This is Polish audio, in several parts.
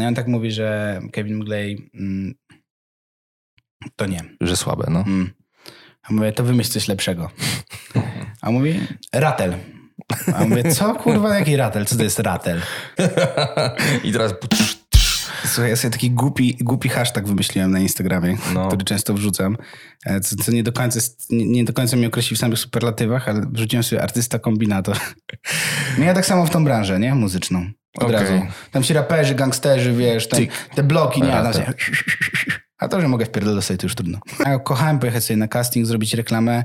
No i on tak mówi, że Kevin McGlay mm, to nie. Że słabe, no. Mm. A mówię, to wymyśl coś lepszego. A mówi, ratel. A mówię, co kurwa, jaki ratel? Co to jest ratel? I teraz... Słuchaj, ja sobie taki głupi, głupi hashtag wymyśliłem na Instagramie, No. który często wrzucam, e, co, co nie, do końca, nie, nie do końca mnie określi w samych superlatywach, ale wrzuciłem sobie artysta kombinator. No ja tak samo w tą branżę, nie? Muzyczną. Od Okej. razu. Tam ci raperzy, gangsterzy, wiesz, tam, te bloki, nie? A, Raper. się, a to, że mogę wpierdolę sobie, to już trudno. Ja kochałem pojechać sobie na casting, zrobić reklamę,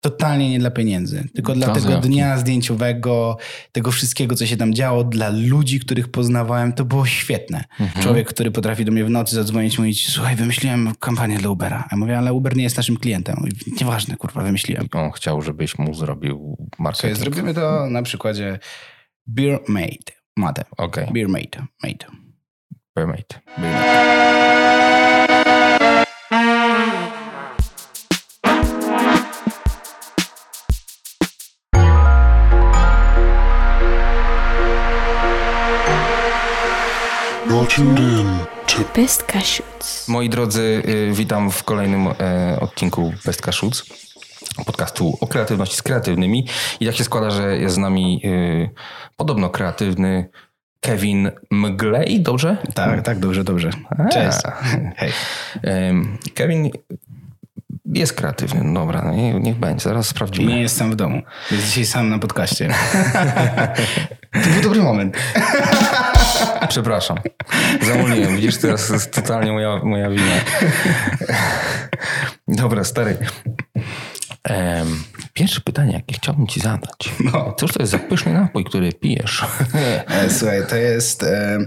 totalnie nie dla pieniędzy, tylko dla tego dnia zdjęciowego, tego wszystkiego, co się tam działo, dla ludzi, których poznawałem, to było świetne. Mhm. Człowiek, który potrafi do mnie w nocy zadzwonić i mówić, słuchaj, wymyśliłem kampanię dla Ubera. Ja mówię, ale Uber nie jest naszym klientem. Mówi, Nieważne, kurwa, wymyśliłem. On chciał, żebyś mu zrobił Słuchaj, marketing. zrobimy to na przykładzie Beer Made. Mate. Okej, Beer. Permate. Beer Made. You're tuned in to Best Cashews. Moi drodzy, y, witam w kolejnym e, odcinku Best Kaszuc, podcastu o kreatywności z kreatywnymi. I tak się składa, że jest z nami y, podobno kreatywny Kevin Mglej, dobrze? Tak, tak, dobrze, dobrze. Cześć. Hej. Kevin jest kreatywny, dobra, no nie, niech będzie, zaraz sprawdzimy. nie jest sam w domu. Jest dzisiaj sam na podcaście. to był dobry moment. Przepraszam. Zamówiłem. Widzisz, teraz jest totalnie moja, moja wina. Dobra, stary. Em, pierwsze pytanie, jakie chciałbym ci zadać. No. Cóż to jest za pyszny napój, który pijesz? E, Słuchaj, to jest e,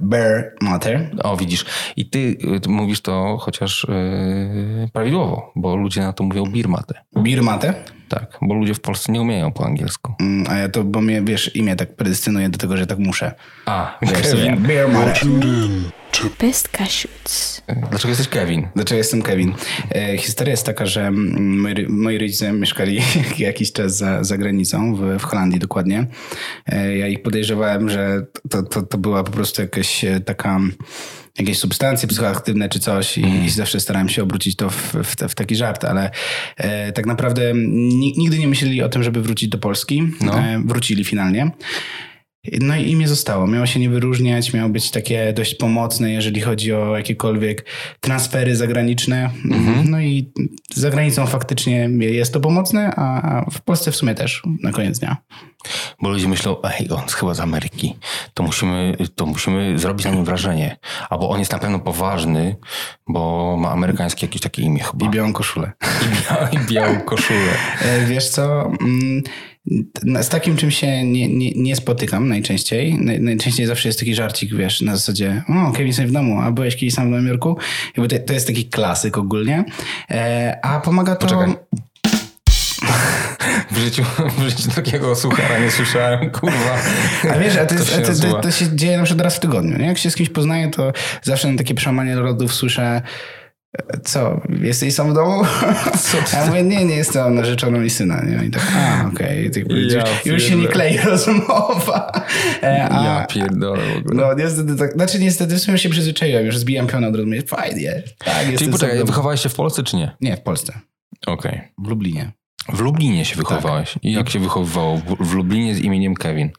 Bear Mater. o, widzisz. I ty, y, ty mówisz to chociaż yy, prawidłowo, bo ludzie na to mówią birmate. Beer Mate. Tak, bo ludzie w Polsce nie umieją po angielsku. Mm, A ja to, bo mnie, wiesz, imię tak predestynuje do tego, że tak muszę. A, Wiesz, Kevin. Beer To Best Cashews. Dlaczego jesteś Kevin? Dlaczego jestem Kevin? E, historia jest taka, że mm, moi, moi rodzice mieszkali jakiś czas za, za granicą, w, w Holandii dokładnie. E, ja ich podejrzewałem, że to, to, to była po prostu jakaś e, taka jakieś substancje psychoaktywne czy coś i, i zawsze starałem się obrócić to w, w, w taki żart, ale e, tak naprawdę ni, nigdy nie myśleli o tym, żeby wrócić do Polski. No. E, wrócili finalnie. No i imię zostało. Miało się nie wyróżniać, miało być takie dość pomocne, jeżeli chodzi o jakiekolwiek transfery zagraniczne. No i za granicą faktycznie jest to pomocne, a w Polsce w sumie też na koniec dnia. Bo ludzie myślą, ej, on jest chyba z Ameryki. To musimy, to musimy zrobić na nim wrażenie. Albo on jest na pewno poważny, bo ma amerykańskie jakieś takie imię chyba. I białą koszulę. I, bia- i białą koszulę. E, Wiesz co, mm, z takim czym się nie, nie, nie spotykam najczęściej. Naj, najczęściej zawsze jest taki żarcik, wiesz, na zasadzie o, Kevin sobie w domu, a byłeś kiedyś sam w Nowym Jorku? Jakby to, to jest taki klasyk ogólnie. E, a pomaga to... Poczekaj. W życiu, w życiu takiego suchara nie słyszałem, kurwa. A wiesz, a to, jest, się a to, to, to się dzieje na przykład raz w tygodniu. Nie? Jak się z kimś poznaję, to zawsze na takie przełamanie rodów słyszę co, jesteś sam w domu? Co ja mówię, nie, nie jestem narzeczoną i syna. Nie? I tak, a, okej. Tak, Ja już, się nie klei rozmowa. E, A, Ja pierdolę w ogóle. no niestety tak, znaczy niestety w sumie się przyzwyczaiłem, już zbijam piona od razu, mówię, fajnie. Tak, Czyli poczekaj, wychowałeś się w Polsce czy nie? Nie, w Polsce, Okej. w Lublinie. W Lublinie się wychowałeś. I jak się wychowywało w Lublinie z imieniem Kevin?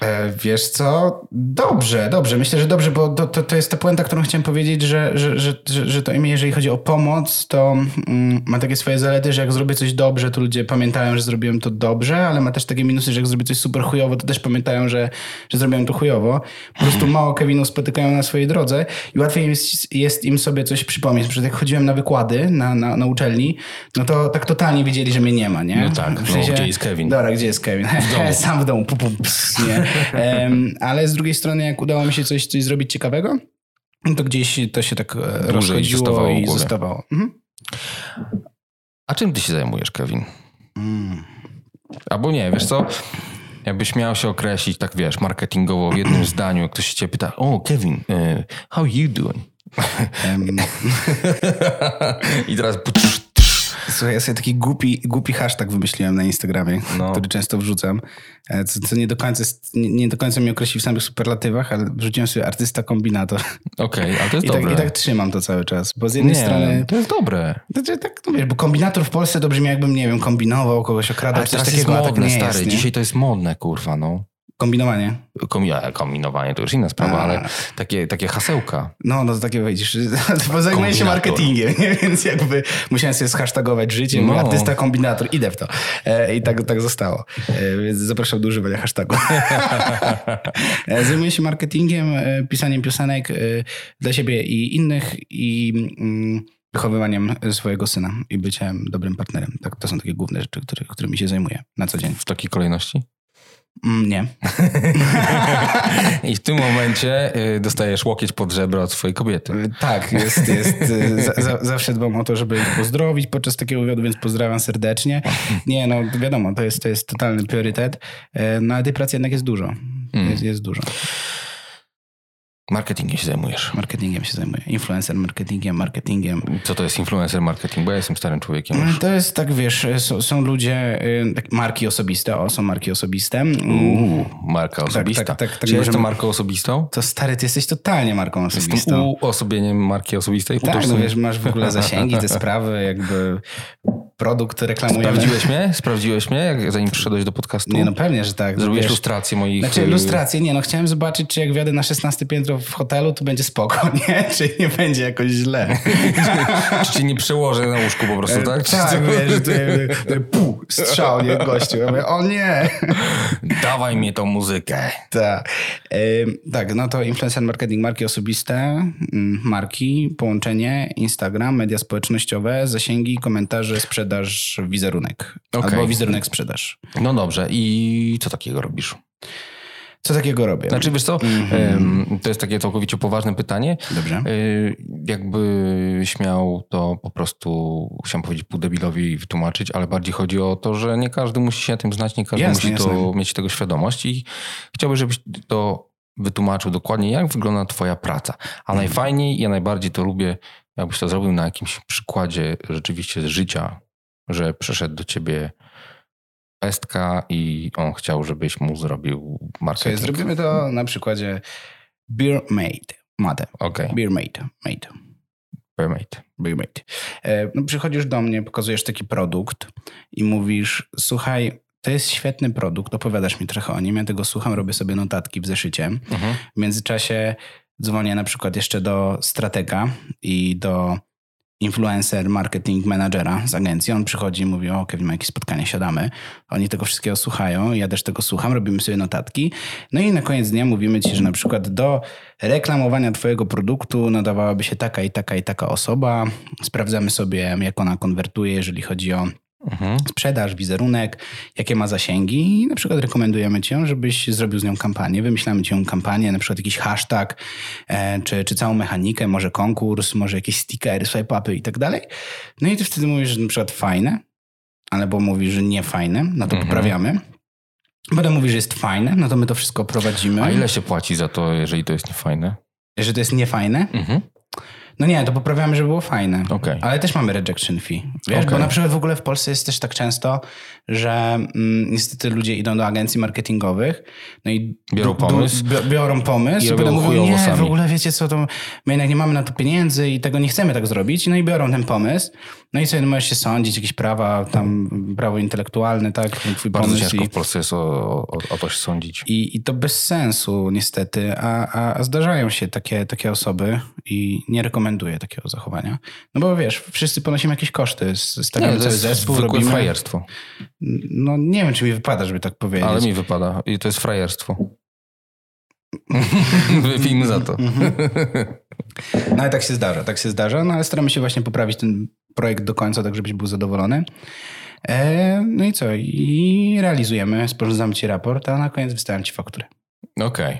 E, Wiesz co? Dobrze, dobrze. Myślę, że dobrze, bo to, to, to jest ta puenta, którą chciałem powiedzieć, że, że, że, że, to imię, jeżeli chodzi o pomoc, to mm, ma takie swoje zalety, że jak zrobię coś dobrze, to ludzie pamiętają, że zrobiłem to dobrze, ale ma też takie minusy, że jak zrobię coś super chujowo, to też pamiętają, że, że zrobiłem to chujowo. Po prostu mało Kevinów spotykają na swojej drodze i łatwiej jest, jest im sobie coś przypomnieć. Przykład jak chodziłem na wykłady na, na, na uczelni, no to tak totalnie wiedzieli, że mnie nie ma, nie? No tak, W no, gdzie jest Kevin? Dobra, gdzie jest Kevin? Sam w domu. Pu, pu, nie. Ale z drugiej strony, jak udało mi się coś, coś zrobić ciekawego, to gdzieś to się tak e, rozchodziło zostawało i zostawało. Mhm. A czym ty się zajmujesz, Kevin? Mm. Albo nie, wiesz co? Jakbyś miał się określić, tak wiesz, marketingowo w jednym zdaniu, jak ktoś się cię pyta, o Kevin, uh, how you doing? Em, I teraz... Słuchaj, ja sobie taki głupi, głupi hashtag wymyśliłem na Instagramie, No. który często wrzucam, e, co, co nie, do końca jest, nie, do końca mnie określi w samych superlatywach, ale wrzuciłem sobie artysta kombinator. Okej, ale to jest I tak, dobre. I tak trzymam to cały czas, bo z jednej nie, strony... to jest dobre. Znaczy, tak, no wiesz, bo kombinator w Polsce to brzmi jakbym, nie wiem, kombinował, kogoś okradał, Ale coś jest takiego, tak modne, nie stary. jest, nie? Dzisiaj to jest modne, kurwa, no. Kombinowanie. Kombinowanie to już inna sprawa, A. ale takie, takie hasełka. No, no to takie wejdziesz, bo zajmuję się marketingiem, nie? więc jakby musiałem sobie zhashtagować życie, No. artysta, kombinator, idę w to. E, I tak, tak zostało. E, więc zapraszam do używania hashtagu. E, zajmuję się marketingiem, e, pisaniem piosenek e, dla siebie i innych i mm, wychowywaniem swojego syna i byciem dobrym partnerem. Tak, to są takie główne rzeczy, które, którymi się zajmuję na co dzień. W takiej kolejności. Mm, nie. I w tym momencie y, dostajesz łokieć pod żebro od swojej kobiety. Tak, jest, jest. y, Za, za, zawsze dbam o to, żeby ich pozdrowić podczas takiego wywiadu, więc pozdrawiam serdecznie. Nie, no wiadomo, to jest, to jest totalny priorytet. E, No ale tej pracy jednak jest dużo. Mm. Jest, jest dużo. Marketingiem się zajmujesz. Marketingiem się zajmuję. Influencer marketingiem, marketingiem. Co to jest influencer marketing? Bo ja jestem starym człowiekiem. już. To jest tak, wiesz, są, są ludzie, y, tak, marki osobiste, o, są marki osobiste. Uuu, marka osobista. tak, tak, tak, Czy ja jestem możemy- marką osobistą? To stary, ty jesteś totalnie marką Jestem osobistą. uosobieniem marki osobistej? Tak, no Utożsamiam- wiesz, masz w ogóle zasięgi, te sprawy, jakby produkt reklamujemy. Sprawdziłeś mnie? Sprawdziłeś mnie, jak, zanim przyszedłeś do podcastu? Nie, no pewnie, że tak. Zrobiłeś Wiesz, lustrację moich... Znaczy y, ilustrację, nie no, chciałem zobaczyć, czy jak wjadę na 16 piętro w hotelu, to będzie spoko, nie? Czy nie będzie jakoś źle. Czy cię nie przełożę na łóżku po prostu, tak? Czy tak, co? wiesz, tutaj, tutaj pu, strzał, nie, gościu. Ja mówię, o nie! Dawaj mnie tą muzykę. Tak. Ym, tak, no to influencer marketing, marki osobiste, mm, marki, połączenie, Instagram, media społecznościowe, zasięgi, komentarze, sprzedaż, wizerunek. Okej. Albo wizerunek, sprzedaż. No dobrze. I co takiego robisz? Co takiego robię? Znaczy, wiesz co, em, to jest takie całkowicie poważne pytanie. Dobrze. Y, Jakbyś miał to po prostu, chciałem powiedzieć pół debilowi wytłumaczyć, ale bardziej chodzi o to, że nie każdy musi się na tym znać, nie każdy Jasne, musi to jasne. mieć tego świadomość i chciałbym, żebyś to wytłumaczył dokładnie, jak wygląda twoja praca. A Mhm. najfajniej, ja najbardziej to lubię, jakbyś to zrobił na jakimś przykładzie rzeczywiście z życia, że przyszedł do ciebie pestka i on chciał, żebyś mu zrobił Słuchaj, marketing. zrobimy to na przykładzie Beer Made. Mate. Okej, Beer Made. Made. permate. Beer Made. E, No, przychodzisz do mnie, pokazujesz taki produkt i mówisz, słuchaj, to jest świetny produkt, opowiadasz mi trochę o nim, ja tego słucham, robię sobie notatki w zeszycie. Mhm. W międzyczasie dzwonię na przykład jeszcze do stratega i do influencer marketing managera z agencji. On przychodzi i mówi, o Kevin, ma jakieś spotkanie, siadamy. Oni tego wszystkiego słuchają, ja też tego słucham, robimy sobie notatki. No i na koniec dnia mówimy ci, że na przykład do reklamowania twojego produktu nadawałaby się taka i taka i taka osoba. Sprawdzamy sobie, jak ona konwertuje, jeżeli chodzi o Mhm. sprzedaż, wizerunek, jakie ma zasięgi i na przykład rekomendujemy ci ją, żebyś zrobił z nią kampanię. Wymyślamy ci ją kampanię, na przykład jakiś hashtag, e, czy, czy całą mechanikę, może konkurs, może jakieś stickery, swipe-upy i tak dalej. No i ty wtedy mówisz, że na przykład fajne, albo mówisz, że nie fajne, no to Mhm. poprawiamy. Potem mówisz, że jest fajne, no to my to wszystko prowadzimy. A ile się płaci za to, jeżeli to jest niefajne? Że to jest niefajne? Mhm. No nie, to poprawiamy, żeby było fajne. Okej. Ale też mamy rejection fee. Wiesz, Okej. bo na przykład w ogóle w Polsce jest też tak często, że mm, niestety ludzie idą do agencji marketingowych, no i Biorą pomysł. bi- biorą pomysł I i, potem mówią, nie, sami. w ogóle wiecie co, to my jednak nie mamy na to pieniędzy i tego nie chcemy tak zrobić. No i biorą ten pomysł. No i sobie no, możesz się sądzić, jakieś prawa, tam prawo intelektualne, tak, twój Bardzo pomysł. ciężko I, w Polsce jest o, o, o to się sądzić. i, I to bez sensu niestety, a, a, a zdarzają się takie, takie osoby i nie rekomenduję takiego zachowania. No bo wiesz, wszyscy ponosimy jakieś koszty, stawiamy to cały zespół, robimy... frajerstwo. No nie wiem, czy mi wypada, żeby tak powiedzieć. Ale mi wypada. I to jest frajerstwo. Wypijmy za to. No ale tak się zdarza, tak się zdarza, no ale staramy się właśnie poprawić ten projekt do końca, tak żebyś był zadowolony. E, no i co? I realizujemy, sporządzamy ci raport, a na koniec wystawiam ci fakturę. Okej.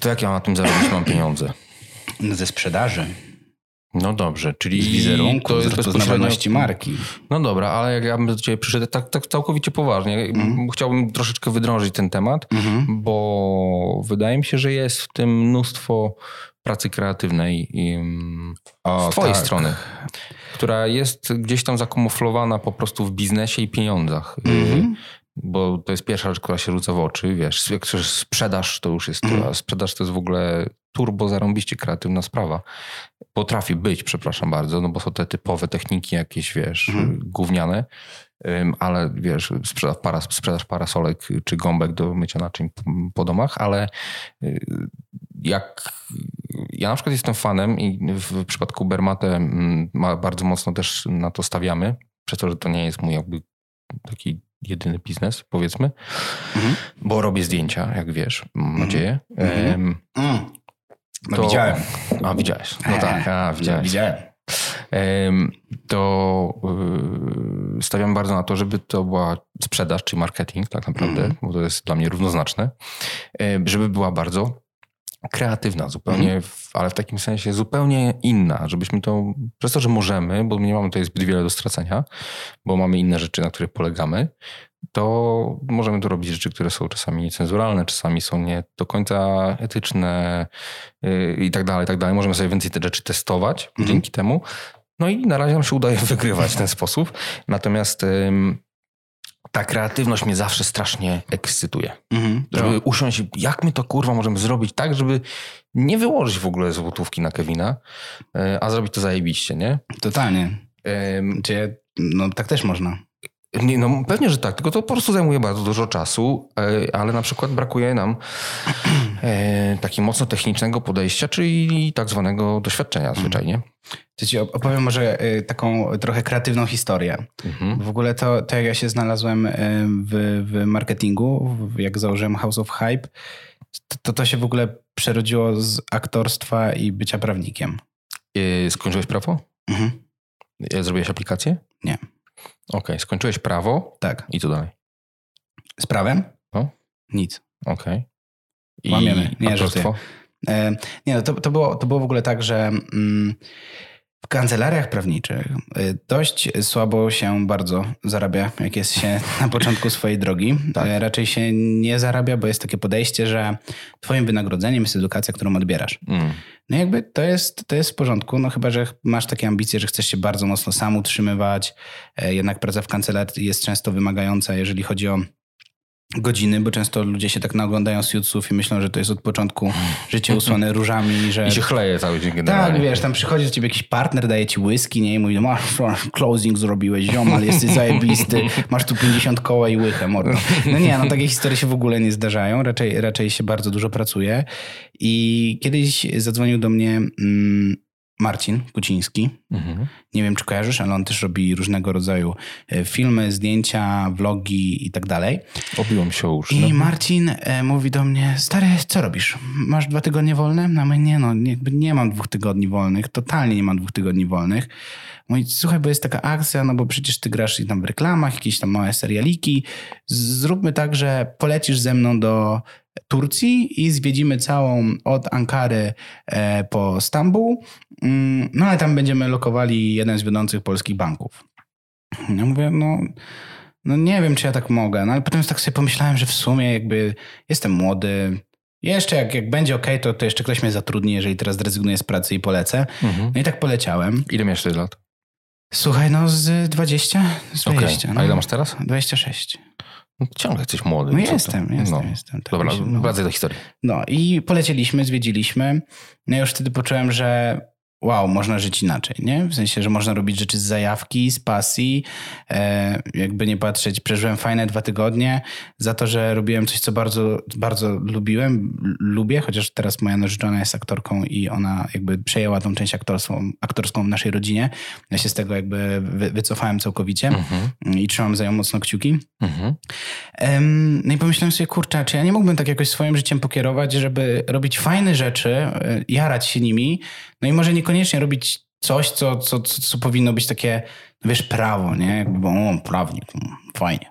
To jak ja na tym zarobić mam pieniądze? No ze sprzedaży. No dobrze, czyli Z wizerunku, to z jest bezpośrednio... rozpoznawalności marki. No dobra, ale jak ja bym do ciebie przyszedł tak, tak całkowicie poważnie, chciałbym troszeczkę wydrążyć ten temat, Mhm. bo wydaje mi się, że jest w tym mnóstwo pracy kreatywnej O, z twojej tak. strony, która jest gdzieś tam zakamuflowana po prostu w biznesie i pieniądzach. Mhm. Bo to jest pierwsza rzecz, która się rzuca w oczy. Wiesz, jak chcesz sprzedaż, to już jest, Mhm. a sprzedaż to jest w ogóle turbo zarąbiście kreatywna sprawa. Potrafi być, przepraszam bardzo, no bo są te typowe techniki jakieś, wiesz, Mhm. gówniane, ale wiesz, sprzedaż, paras, sprzedaż parasolek czy gąbek do mycia naczyń po, domach, ale y, jak ja na przykład jestem fanem i w przypadku Bermate ma, bardzo mocno też na to stawiamy, przez to, że to nie jest mój jakby taki biznes, powiedzmy, Mhm. bo robię zdjęcia, jak wiesz, mam Mhm. nadzieję. Mhm. Mm. No To- widziałem. a, widziałeś. No tak, a, widziałeś. Widziałem. Em, to yy, stawiam bardzo na to, żeby to była sprzedaż, czy marketing tak naprawdę, Mhm. bo to jest dla mnie równoznaczne, żeby była bardzo kreatywna zupełnie, w, ale w takim sensie zupełnie inna, żebyśmy to, przez to, że możemy, bo nie mamy tutaj zbyt wiele do stracenia, bo mamy inne rzeczy, na których polegamy, to możemy tu robić rzeczy, które są czasami niecenzuralne, czasami są nie do końca etyczne yy, i tak dalej, i tak dalej. Możemy sobie więcej te rzeczy testować Mhm. dzięki temu. No i na razie nam się udaje wygrywać w ten sposób. Natomiast ym, ta kreatywność mnie zawsze strasznie ekscytuje. Mhm. Żeby usiąść, jak my to kurwa możemy zrobić tak, żeby nie wyłożyć w ogóle złotówki na Kevina, yy, a zrobić to zajebiście, nie? Totalnie. Czy, no tak też można. Nie, no pewnie, że tak, tylko to po prostu zajmuje bardzo dużo czasu, e, ale na przykład brakuje nam e, takiego mocno technicznego podejścia, czyli tak zwanego doświadczenia zwyczajnie. To ci opowiem może y, taką trochę kreatywną historię. Mhm. W ogóle to, to jak ja się znalazłem w, w marketingu, jak założyłem House of Hype, to, to się w ogóle przerodziło z aktorstwa i bycia prawnikiem. E, skończyłeś prawo? Mhm. E, Zrobiłeś aplikację? Nie. Okej, skończyłeś prawo Tak. i co dalej? Z prawem? No. Nic. Okej. I Łamiemy. Nie, aktorstwo? E, Nie, no to, to, było, to było w ogóle tak, że mm, w kancelariach prawniczych y, dość słabo się bardzo zarabia, jak jest się na początku swojej drogi. Tak. E, Raczej się nie zarabia, bo jest takie podejście, że twoim wynagrodzeniem jest edukacja, którą odbierasz. Mm. No jakby to jest, to jest w porządku, no chyba, że masz takie ambicje, że chcesz się bardzo mocno sam utrzymywać. E, Jednak praca w kancelarii jest często wymagająca, jeżeli chodzi o godziny, bo często ludzie się tak naoglądają Suitsów i myślą, że to jest od początku życie usłane różami, że... I się chleje cały dzień generalnie. Tak, wiesz, tam przychodzi do ciebie jakiś partner, daje ci whisky, nie? I mówi, masz closing zrobiłeś, ziomal, jesteś zajebisty, masz tu 50 koła i łychę, mordo. No nie, no takie historie się w ogóle nie zdarzają, raczej, raczej się bardzo dużo pracuje. I kiedyś zadzwonił do mnie mm, Marcin Kuciński, Mhm. nie wiem, czy kojarzysz, ale on też robi różnego rodzaju e, filmy, zdjęcia, vlogi i tak dalej. Obiło mi się uszy. I no. Marcin e, mówi do mnie, stary, co robisz? Masz dwa tygodnie wolne? No my nie no, nie, nie mam dwóch tygodni wolnych, totalnie nie mam dwóch tygodni wolnych. Mówi, słuchaj, bo jest taka akcja, no bo przecież ty grasz i tam w reklamach, jakieś tam małe serialiki. Zróbmy tak, że polecisz ze mną do Turcji i zwiedzimy całą od Ankary e, po Stambuł. Mm, No ale tam będziemy lokowali jeden z wiodących polskich banków. Ja mówię, no, no nie wiem, czy ja tak mogę. No ale potem tak sobie pomyślałem, że w sumie jakby jestem młody. Jeszcze jak, jak będzie ok, to, to jeszcze ktoś mnie zatrudni, jeżeli teraz zrezygnuję z pracy i polecę. Mhm. No i tak poleciałem. Ile miałeś wtedy lat? Słuchaj, no z 20? Z Okej. 20. A no. ile masz teraz? 26. Ciągle jesteś młody. No jestem, jestem, No. jestem. Tak Dobra, no. wracaj do historii. No i polecieliśmy, zwiedziliśmy. No i już wtedy poczułem, że wow, można żyć inaczej, nie? W sensie, że można robić rzeczy z zajawki, z pasji. E, jakby nie patrzeć, przeżyłem fajne dwa tygodnie za to, że robiłem coś, co bardzo, bardzo lubiłem, lubię, chociaż teraz moja narzeczona jest aktorką i ona jakby przejęła tą część aktorską, aktorską w naszej rodzinie. Ja się z tego jakby wy, wycofałem całkowicie Mhm. i trzymam za nią mocno kciuki. Mhm. No i pomyślałem sobie, kurczę, czy ja nie mógłbym tak jakoś swoim życiem pokierować, żeby robić fajne rzeczy, e, jarać się nimi, no i może niekoniecznie robić coś, co, co, co, co powinno być takie, no wiesz, prawo, nie? Jakby, bo, o, prawnik, mm, fajnie.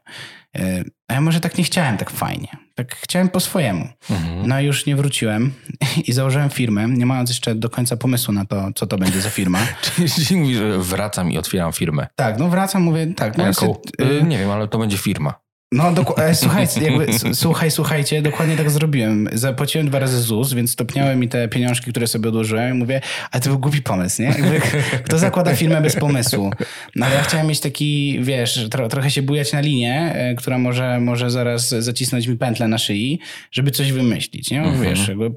E, A ja może tak nie chciałem tak fajnie. Tak chciałem po swojemu. Mhm. No i już nie wróciłem i założyłem firmę, nie mając jeszcze do końca pomysłu na to, co to będzie za firma. Czyli, mówisz, że wracam i otwieram firmę. Tak, no wracam, mówię, tak. No, Jaką? sobie, Y, nie wiem, ale to będzie firma. No doku- e, słuchajcie, jakby, słuchaj, słuchajcie, dokładnie tak zrobiłem. Zapłaciłem dwa razy ZUS, więc stopniały mi te pieniążki, które sobie odłożyłem i mówię, ale to był głupi pomysł, nie? Jakby, kto zakłada firmę bez pomysłu? No ale ja chciałem mieć taki, wiesz, tro, trochę się bujać na linię, e, która może, może zaraz zacisnąć mi pętlę na szyi, żeby coś wymyślić, nie? Mhm. Wiesz, jakby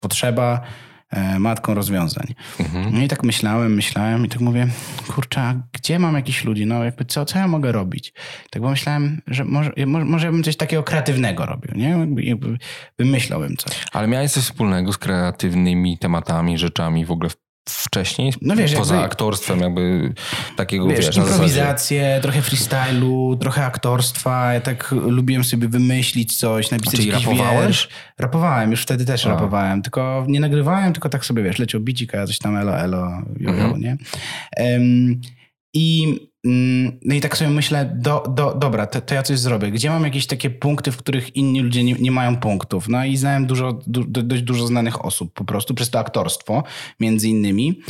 potrzeba matką rozwiązań. Mhm. No i tak myślałem, myślałem i tak mówię, kurczę, a gdzie mam jakichś ludzi? No jakby co, co ja mogę robić? Tak pomyślałem, że może, może, może ja bym coś takiego kreatywnego robił, nie? Jakby, jakby wymyślałbym coś. Ale miałeś coś wspólnego z kreatywnymi tematami, rzeczami w ogóle w- wcześniej? No wiesz, Poza jakby- aktorstwem jakby takiego, Wiesz, wiesz, improwizację, trochę freestylu, trochę aktorstwa. Ja tak lubiłem sobie wymyślić coś, napisać Czyli jakiś rapowałeś? wiersz. Rapowałem, już wtedy też A. rapowałem, tylko nie nagrywałem, tylko tak sobie, wiesz, leciał bicik, a ja coś tam elo, elo, jo, jo, Mhm. nie? Em, I, no i tak sobie myślę, do, do, dobra, to, to ja coś zrobię. Gdzie mam jakieś takie punkty, w których inni ludzie nie, nie mają punktów? No i znałem dużo, du, do- dość dużo znanych osób po prostu, przez to aktorstwo między innymi.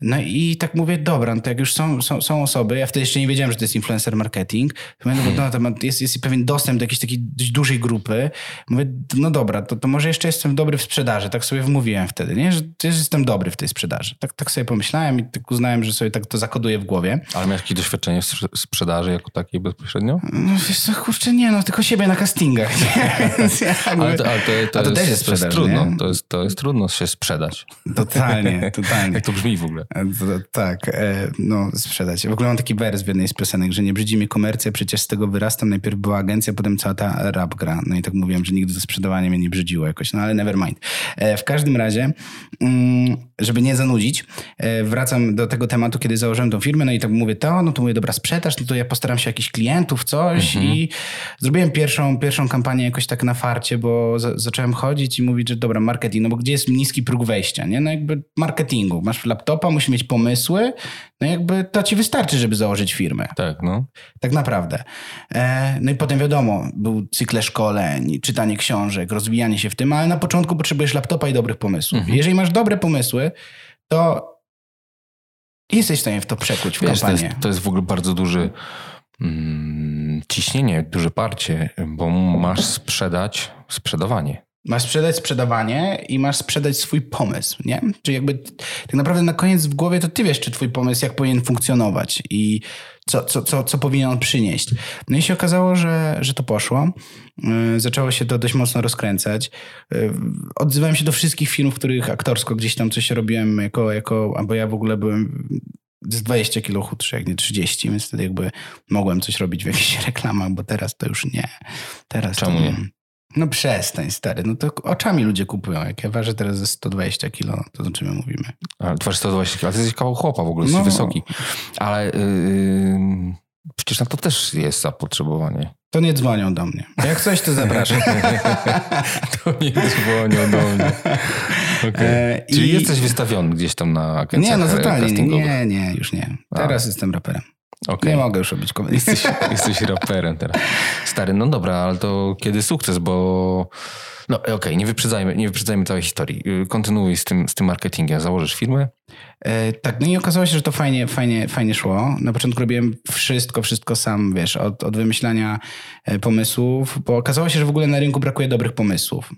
No i tak mówię, dobra, no to jak już są, są, są osoby, ja wtedy jeszcze nie wiedziałem, że to jest influencer marketing, no, no, jest, jest pewien dostęp do jakiejś takiej dość dużej grupy. Mówię, no dobra, to, to może jeszcze jestem dobry w sprzedaży. Tak sobie wmówiłem wtedy, nie? że też jestem dobry w tej sprzedaży. Tak, tak sobie pomyślałem i tak uznałem, że sobie tak to zakoduję w głowie. Ale miałeś jakieś doświadczenie w sprze- sprzedaży jako takiej bezpośrednio? No wiesz co, kurczę, nie, no tylko siebie na castingach. Jakby- Ale to, ale to, to, A to jest, też jest to jest sprzedaż, trudno. nie? To jest, to jest trudno się sprzedać. Totalnie, totalnie. Jak to brzmi w ogóle? Tak, e, no sprzedać. W ogóle mam taki wers w jednej z piosenek, że nie brzydzi mi komercja, przecież z tego wyrastam. Najpierw była agencja, potem cała ta rap gra. No i tak mówiłem, że nigdy to sprzedawanie mnie nie brzydziło jakoś, no ale never mind. E, W każdym razie, mm, żeby nie zanudzić, e, wracam do tego tematu, kiedy założyłem tą firmę, no i tak mówię to, no to mówię, dobra, sprzedaż, no to ja postaram się jakichś klientów, coś i zrobiłem pierwszą, pierwszą kampanię jakoś tak na farcie, bo za, zacząłem chodzić i mówić, że dobra, marketing, no bo gdzie jest niski próg wejścia, nie? No jakby marketingu. Masz laptopa, musisz mieć pomysły, no jakby to ci wystarczy, żeby założyć firmę. Tak, no. Tak naprawdę. E, no i potem wiadomo, był cykle szkoleń, czytanie książek, rozwijanie się w tym, ale na początku potrzebujesz laptopa i dobrych pomysłów. Jeżeli masz dobre pomysły, to jesteś w stanie w to przekuć w Wiesz, to kampanię. jest, to jest w ogóle bardzo duży mm, ciśnienie, duże parcie, bo masz sprzedać sprzedawanie. Masz sprzedać sprzedawanie i masz sprzedać swój pomysł, nie? Czyli jakby tak naprawdę na koniec w głowie to ty wiesz, czy twój pomysł jak powinien funkcjonować i co, co, co, co powinien on przynieść. No i się okazało, że, że to poszło. Yy, Zaczęło się to dość mocno rozkręcać. Yy, Odzywałem się do wszystkich filmów, w których aktorsko gdzieś tam coś robiłem jako, jako albo ja w ogóle byłem z 20 kilo chudszy, jak nie 30, więc wtedy jakby mogłem coś robić w jakichś reklamach, bo teraz to już nie. Teraz Czemu to, nie? No przestań, stary. No to oczami ludzie kupują. Jak ja ważę teraz ze 120 kilo, to o czym my mówimy? Ale twarz 120 kg, ale ty jesteś kawał chłopa w ogóle, jesteś No. wysoki. Ale yy, przecież na to też jest zapotrzebowanie. To nie dzwonią do mnie. Jak coś, to zapraszam. To nie dzwonią do mnie. Okay. E, Czyli i- jesteś wystawiony gdzieś tam na agencjach Nie, no totalnie. Nie, nie, już nie. Teraz jestem raperem. Okej. Nie mogę już robić komedii. Jesteś, jesteś raperem teraz. Stary, no dobra, ale to kiedy sukces, bo... No okej, nie, wyprzedzajmy, nie wyprzedzajmy całej historii. Yy, Kontynuuj z tym, z tym marketingiem. Założysz firmę? E, tak, no i okazało się, że to fajnie, fajnie, fajnie szło. Na początku robiłem wszystko, wszystko sam, wiesz, od, od wymyślania e, pomysłów, bo okazało się, że w ogóle na rynku brakuje dobrych pomysłów.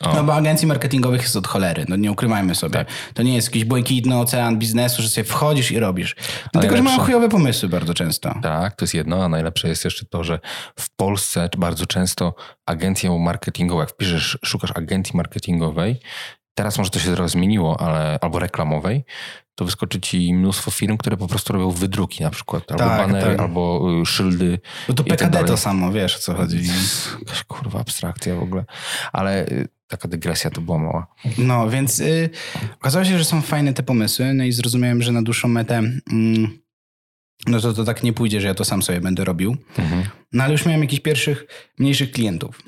O. No bo agencji marketingowych jest od cholery, no nie ukrywajmy sobie. Tak. To nie jest jakiś błękitny ocean biznesu, że sobie wchodzisz i robisz. Tylko, że mają chujowe pomysły bardzo często. Tak, to jest jedno, a najlepsze jest jeszcze to, że w Polsce bardzo często agencją marketingową, jak wpiszesz, szukasz agencji marketingowej, teraz może to się trochę zmieniło, ale albo reklamowej, to wyskoczy ci mnóstwo firm, które po prostu robią wydruki na przykład, albo Tak, banery, tak. albo y, szyldy. Bo to i tak PKD to samo, wiesz o co chodzi. Jakaś kurwa abstrakcja w ogóle. Ale y, taka dygresja to była mała. No, więc y, okazało się, że są fajne te pomysły, no i zrozumiałem, że na dłuższą metę mm, no to, to tak nie pójdzie, że ja to sam sobie będę robił. Mhm. No ale już miałem jakichś pierwszych, mniejszych klientów.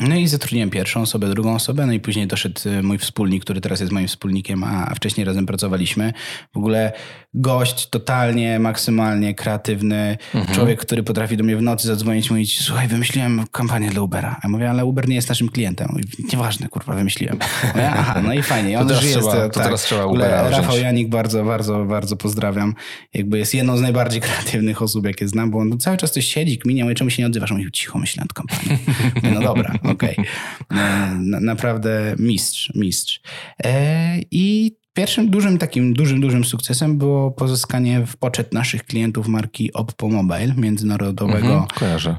No i zatrudniłem pierwszą osobę, drugą osobę, no i później doszedł y, mój wspólnik, który teraz jest moim wspólnikiem, a, wcześniej razem pracowaliśmy. W ogóle gość totalnie, maksymalnie kreatywny, człowiek, który potrafi do mnie w nocy zadzwonić i mówić, słuchaj, wymyśliłem kampanię dla Ubera. A ja mówię, ale Uber nie jest naszym klientem. Mówi, Nieważne, kurwa, wymyśliłem. Mówię, Aha, no i fajnie. I To On teraz z trzeba- to teraz trzeba W ogóle Ubera Rafał. Janik bardzo, bardzo, bardzo pozdrawiam. Jakby jest jedną z najbardziej kreatywnych osób, jakie znam, bo on cały czas coś siedzi, kminie, mówi, czemu się nie odzywasz? On mówi, cicho, myślę nad kampanią. Mówię, no dobra, okej. E, Na, naprawdę mistrz, mistrz. E, I pierwszym dużym takim, dużym, dużym sukcesem było pozyskanie w poczet naszych klientów marki Oppo Mobile, międzynarodowego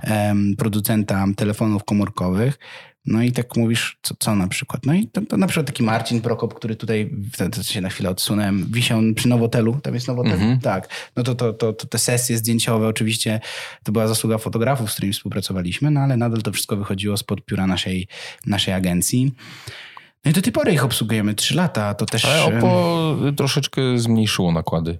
Mhm, producenta telefonów komórkowych. No i tak mówisz, co, co na przykład? No i to, to na przykład taki Marcin Prokop, który tutaj, to, się na chwilę odsunąłem, wisiał przy Nowotelu, tam jest Nowotel? Mhm. Tak. No to, to, to, to te sesje zdjęciowe oczywiście to była zasługa fotografów, z którymi współpracowaliśmy, no ale nadal to wszystko wychodziło spod pióra naszej, naszej agencji. No i do tej pory ich obsługujemy trzy lata, a to też... Ale em, Oppo troszeczkę zmniejszyło nakłady.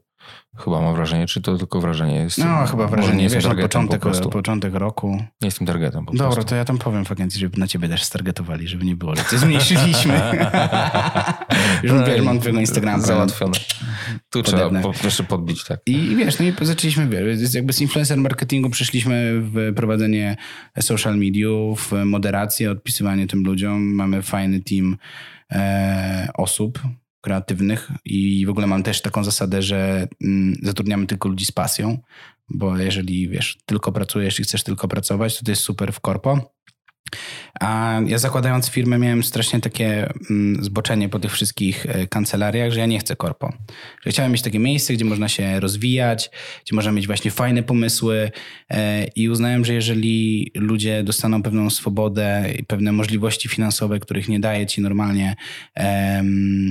Chyba mam wrażenie, czy to tylko wrażenie jest? No, chyba wrażenie, nie wiesz, na początek, po początek roku. Nie jestem targetem po Dobra, prostu. to ja tam powiem w agencji, żeby na ciebie też stargetowali, żeby nie było, że zmniejszyliśmy. Już No i mam twojego Instagrama. Załatwione. Tu trzeba po, jeszcze podbić, tak. I wiesz, no i zaczęliśmy, wiesz, jakby z influencer marketingu przeszliśmy w prowadzenie social mediów, moderację, odpisywanie tym ludziom. Mamy fajny team e, osób kreatywnych i w ogóle mam też taką zasadę, że mm, zatrudniamy tylko ludzi z pasją, bo jeżeli, wiesz, tylko pracujesz i chcesz tylko pracować, to to jest super w korpo. A ja zakładając firmę miałem strasznie takie mm, zboczenie po tych wszystkich e, kancelariach, że ja nie chcę korpo. Że chciałem mieć takie miejsce, gdzie można się rozwijać, gdzie można mieć właśnie fajne pomysły e, i uznałem, że jeżeli ludzie dostaną pewną swobodę i pewne możliwości finansowe, których nie daje ci normalnie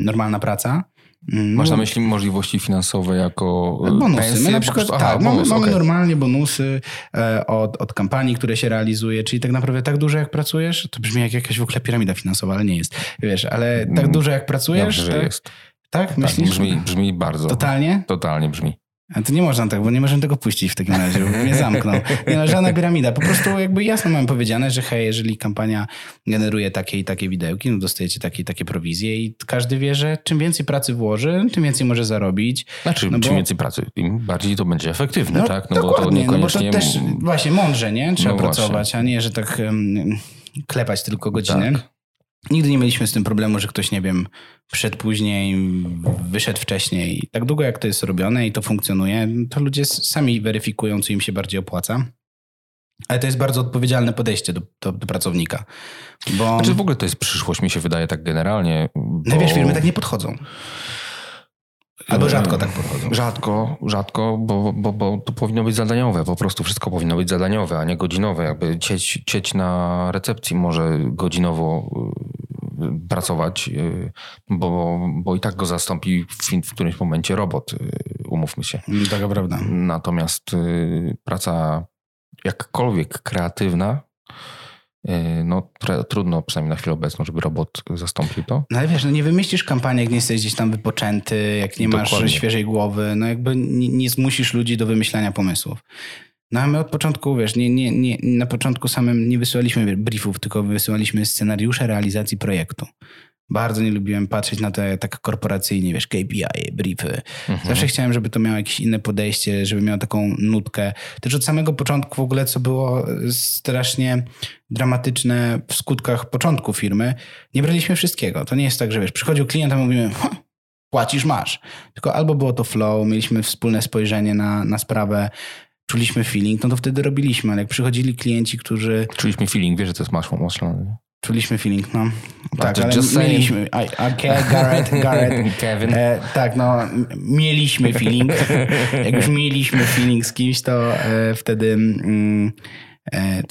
normalna praca, Masz na no, myśli możliwości finansowe jako e, Bonusy. pensje? My na przykład prostu? tak, Aha, mamy, bonus, mamy okej. normalnie bonusy e, od, od kampanii, które się realizuje, czyli tak naprawdę tak dużo jak pracujesz, to brzmi jak jakaś w ogóle piramida finansowa, ale nie jest. Wiesz, ale tak Mm, dużo jak pracujesz, Dobrze, tak, jest. tak Tak, myślisz? brzmi, brzmi bardzo. Totalnie? Totalnie brzmi. A to nie można tak, bo nie możemy tego puścić w takim razie, bo mnie zamkną. Nie no, żadna piramida. Po prostu jakby jasno mam powiedziane, że hej, jeżeli kampania generuje takie i takie widełki, no dostajecie takie i takie prowizje i każdy wie, że czym więcej pracy włoży, tym więcej może zarobić. Znaczy, No bo- czym więcej pracy, im bardziej to będzie efektywne, tak? No bo to dokładnie, niekoniecznie... No bo to też właśnie mądrze, nie? Trzeba No pracować, a nie, że tak em, klepać tylko godzinę. Tak. Nigdy nie mieliśmy z tym problemu, że ktoś, nie wiem, przyszedł później, wyszedł wcześniej. Tak długo jak to jest robione i to funkcjonuje, to ludzie sami weryfikują, co im się bardziej opłaca. Ale to jest bardzo odpowiedzialne podejście do, do, do pracownika. Bo Znaczy w ogóle to jest przyszłość, mi się wydaje tak generalnie. Bo... no wiesz, firmy tak nie podchodzą. Albo rzadko tak podchodzą. Rzadko, rzadko, bo, bo, bo to powinno być zadaniowe. Po prostu wszystko powinno być zadaniowe, a nie godzinowe. Jakby cieć, cieć na recepcji może godzinowo y, pracować, y, bo, bo i tak go zastąpi w, w którymś momencie robot, y, umówmy się. Taka prawda. Natomiast praca jakkolwiek kreatywna, no tre- trudno przynajmniej na chwilę obecną, żeby robot zastąpił to. No ale wiesz, no nie wymyślisz kampanii, jak nie jesteś gdzieś tam wypoczęty, jak nie masz Dokładnie. świeżej głowy, no jakby nie, nie zmusisz ludzi do wymyślania pomysłów. No a my od początku, wiesz, nie, nie, nie, na początku samym nie wysyłaliśmy briefów, tylko wysyłaliśmy scenariusze realizacji projektu. Bardzo nie lubiłem patrzeć na te tak korporacyjnie, wiesz, KPI, briefy. Zawsze chciałem, żeby to miało jakieś inne podejście, żeby miało taką nutkę. Też od samego początku w ogóle, co było strasznie dramatyczne w skutkach początku firmy, nie braliśmy wszystkiego. To nie jest tak, że wiesz, przychodził klient, a mówimy, "Ha, płacisz, masz. Tylko albo było to flow, mieliśmy wspólne spojrzenie na, na sprawę, czuliśmy feeling, no to wtedy robiliśmy, ale jak przychodzili klienci, którzy Czuliśmy feeling, wiesz, że to jest masło maślane. Czuliśmy feeling, no. Tak, ale mieliśmy. I, okay, Garrett, Garrett. Kevin. E, tak, no, mieliśmy feeling. Jak już mieliśmy feeling z kimś, to e, wtedy, mm,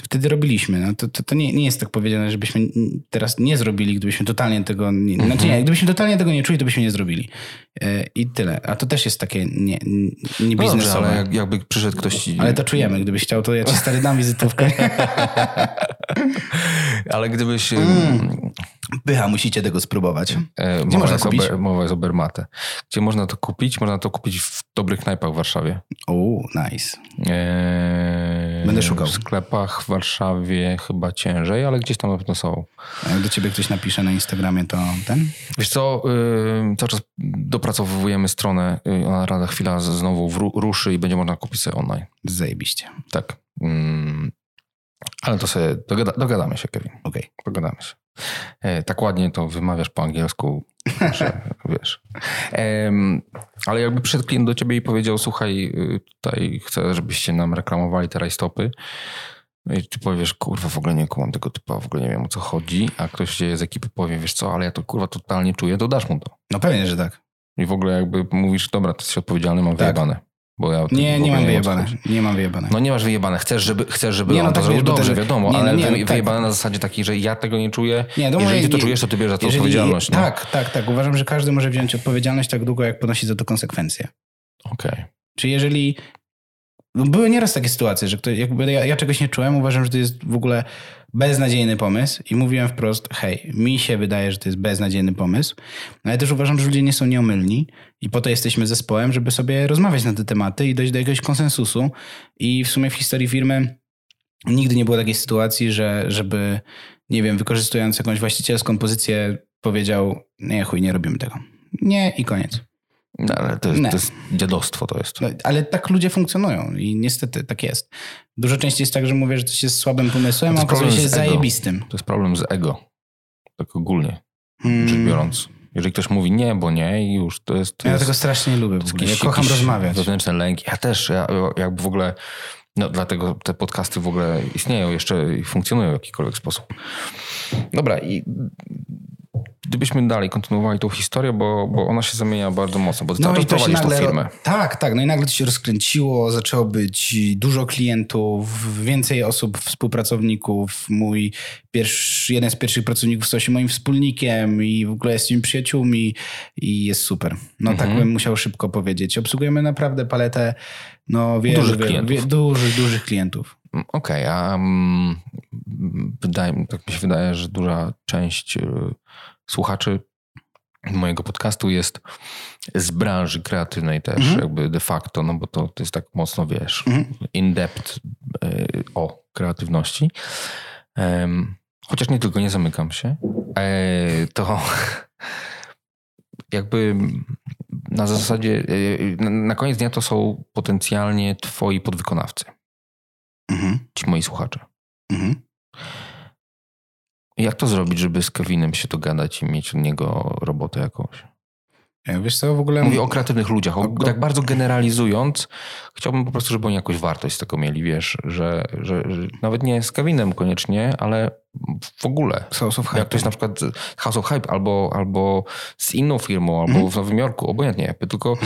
wtedy robiliśmy. No, to, to, to nie, nie jest tak powiedziane, żebyśmy teraz nie zrobili, gdybyśmy totalnie tego nie, znaczy Mhm. nie, gdybyśmy totalnie tego nie czuli, to byśmy nie zrobili. E, I tyle. A to też jest takie nie, nie No dobrze, biznesowe. ale jak, jakby przyszedł ktoś ci... ale to czujemy. Gdybyś chciał, to ja ci stary dam wizytówkę. Ale gdybyś... Mm. Pycha, musicie tego spróbować. E, Gdzie mowa, można kupić? Ober, mowa jest o Bermate. Gdzie można to kupić? Można to kupić w dobrych knajpach w Warszawie. O, nice. E, Będę szukał. W sklepach w Warszawie chyba ciężej, ale gdzieś tam na pewno są. A jak do ciebie ktoś napisze na Instagramie, to ten? Wiesz co, yy, cały czas dopracowujemy stronę, yy, ona rada chwila znowu ruszy i będzie można kupić sobie online. Zajebiście. Tak. Mm, ale to sobie dogada, dogadamy się, Kevin. Okej. Dogadamy się. E, tak ładnie to wymawiasz po angielsku, że wiesz. Em, ale jakby przyszedł klient do ciebie i powiedział, słuchaj, y, tutaj chcę, żebyście nam reklamowali te rajstopy. No I ty powiesz, kurwa, w ogóle nie kumam tego typa, w ogóle nie wiem o co chodzi, a ktoś z ekipy powie, wiesz co, ale ja to kurwa totalnie czuję, to dasz mu to. No pewnie, że tak. I w ogóle jakby mówisz, dobra, ty jesteś odpowiedzialny, mam Tak. wyjebane. Bo ja Nie, nie mam wyjebane. Nie mam wyjebane. No nie masz wyjebane. Chcesz, żeby, chcesz, żeby Nie, on no to tak, zrobił wiesz, bo dobrze, ten- wiadomo, nie, no ale nie, no tak. wyjebane na zasadzie takiej, że ja tego nie czuję. Nie, no Jeżeli ty to czujesz, to ty bierzesz za to Jeżeli- odpowiedzialność. No. Tak, tak, tak. Uważam, że każdy może wziąć odpowiedzialność tak długo, jak ponosi za to konsekwencje. Okej. Czy jeżeli. No były nieraz takie sytuacje, że ktoś, jakby ja, ja czegoś nie czułem, uważam, że to jest w ogóle beznadziejny pomysł i mówiłem wprost, hej, mi się wydaje, że to jest beznadziejny pomysł, ale też uważam, że ludzie nie są nieomylni i po to jesteśmy zespołem, żeby sobie rozmawiać na te tematy i dojść do jakiegoś konsensusu i w sumie w historii firmy nigdy nie było takiej sytuacji, że żeby, nie wiem, wykorzystując jakąś właścicielską pozycję powiedział, nie chuj, nie robimy tego. Nie i koniec. No, ale to jest, to jest dziadostwo to jest. No, ale tak ludzie funkcjonują i niestety tak jest. Dużo częściej jest tak, że mówię, że coś jest słabym pomysłem, a okazuje się zajebistym. To jest problem z ego. Tak ogólnie Hmm. rzecz biorąc. Jeżeli ktoś mówi nie, bo nie i już to jest... To Ja jest, tego strasznie nie lubię w ogóle. Ja kocham rozmawiać. Wewnętrzny lęk. Ja też. Ja jakby w ogóle... No dlatego te podcasty w ogóle istnieją jeszcze i funkcjonują w jakikolwiek sposób. Dobra i gdybyśmy dalej kontynuowali tą historię, bo, bo ona się zamienia bardzo mocno, bo No to się prowadzisz tą nagle... firmę. Tak, tak. No i nagle to się rozkręciło, zaczęło być dużo klientów, więcej osób, współpracowników. Mój pierwszy, jeden z pierwszych pracowników stał się moim wspólnikiem i w ogóle jest moimi przyjaciółmi i jest super. No Mhm. tak bym musiał szybko powiedzieć. Obsługujemy naprawdę paletę no, wielu, Dużych wielu, klientów. dużych, dużych klientów. Mm, Okej, a mm, wydaje, tak mi się wydaje, że duża część y, słuchaczy mojego podcastu jest z branży kreatywnej też, Mhm. jakby de facto, no bo to, to jest tak mocno, wiesz, Mhm. in-depth y, o kreatywności. Em, chociaż nie tylko, nie zamykam się. E, to jakby na zasadzie, y, na- na koniec dnia to są potencjalnie twoi podwykonawcy Mhm. ci moi słuchacze. Mhm. Jak to zrobić, żeby z Kevinem się dogadać i mieć od niego robotę jakąś? Ja, Wiesz co, w ogóle... Mówię o kreatywnych ludziach. O, O- tak bardzo generalizując, chciałbym po prostu, żeby oni jakąś wartość z tego mieli, wiesz, że, że, że nawet nie z Kevinem koniecznie, ale w ogóle. Source of Jak Hype. ktoś na przykład z House of Hype albo, albo z inną firmą, albo Mhm. w Nowym Jorku, obojętnie jakby, tylko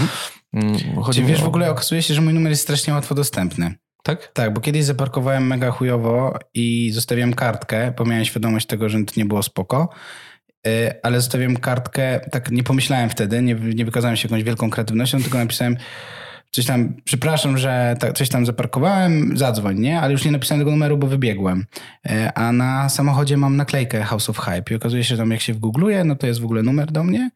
mm, chodzi wiesz, o... w ogóle okazuje się, że mój numer jest strasznie łatwo dostępny. Tak? Tak, bo kiedyś zaparkowałem mega chujowo i zostawiłem kartkę, bo miałem świadomość tego, że to nie było spoko. Y, Ale zostawiłem kartkę, tak nie pomyślałem wtedy, nie, nie wykazałem się jakąś wielką kreatywnością, tylko napisałem coś tam, przepraszam, że tak, coś tam zaparkowałem, zadzwoń, nie? Ale już nie napisałem tego numeru, bo wybiegłem. Y, A na samochodzie mam naklejkę House of Hype i okazuje się, że tam jak się wgoogluje, no to jest w ogóle numer do mnie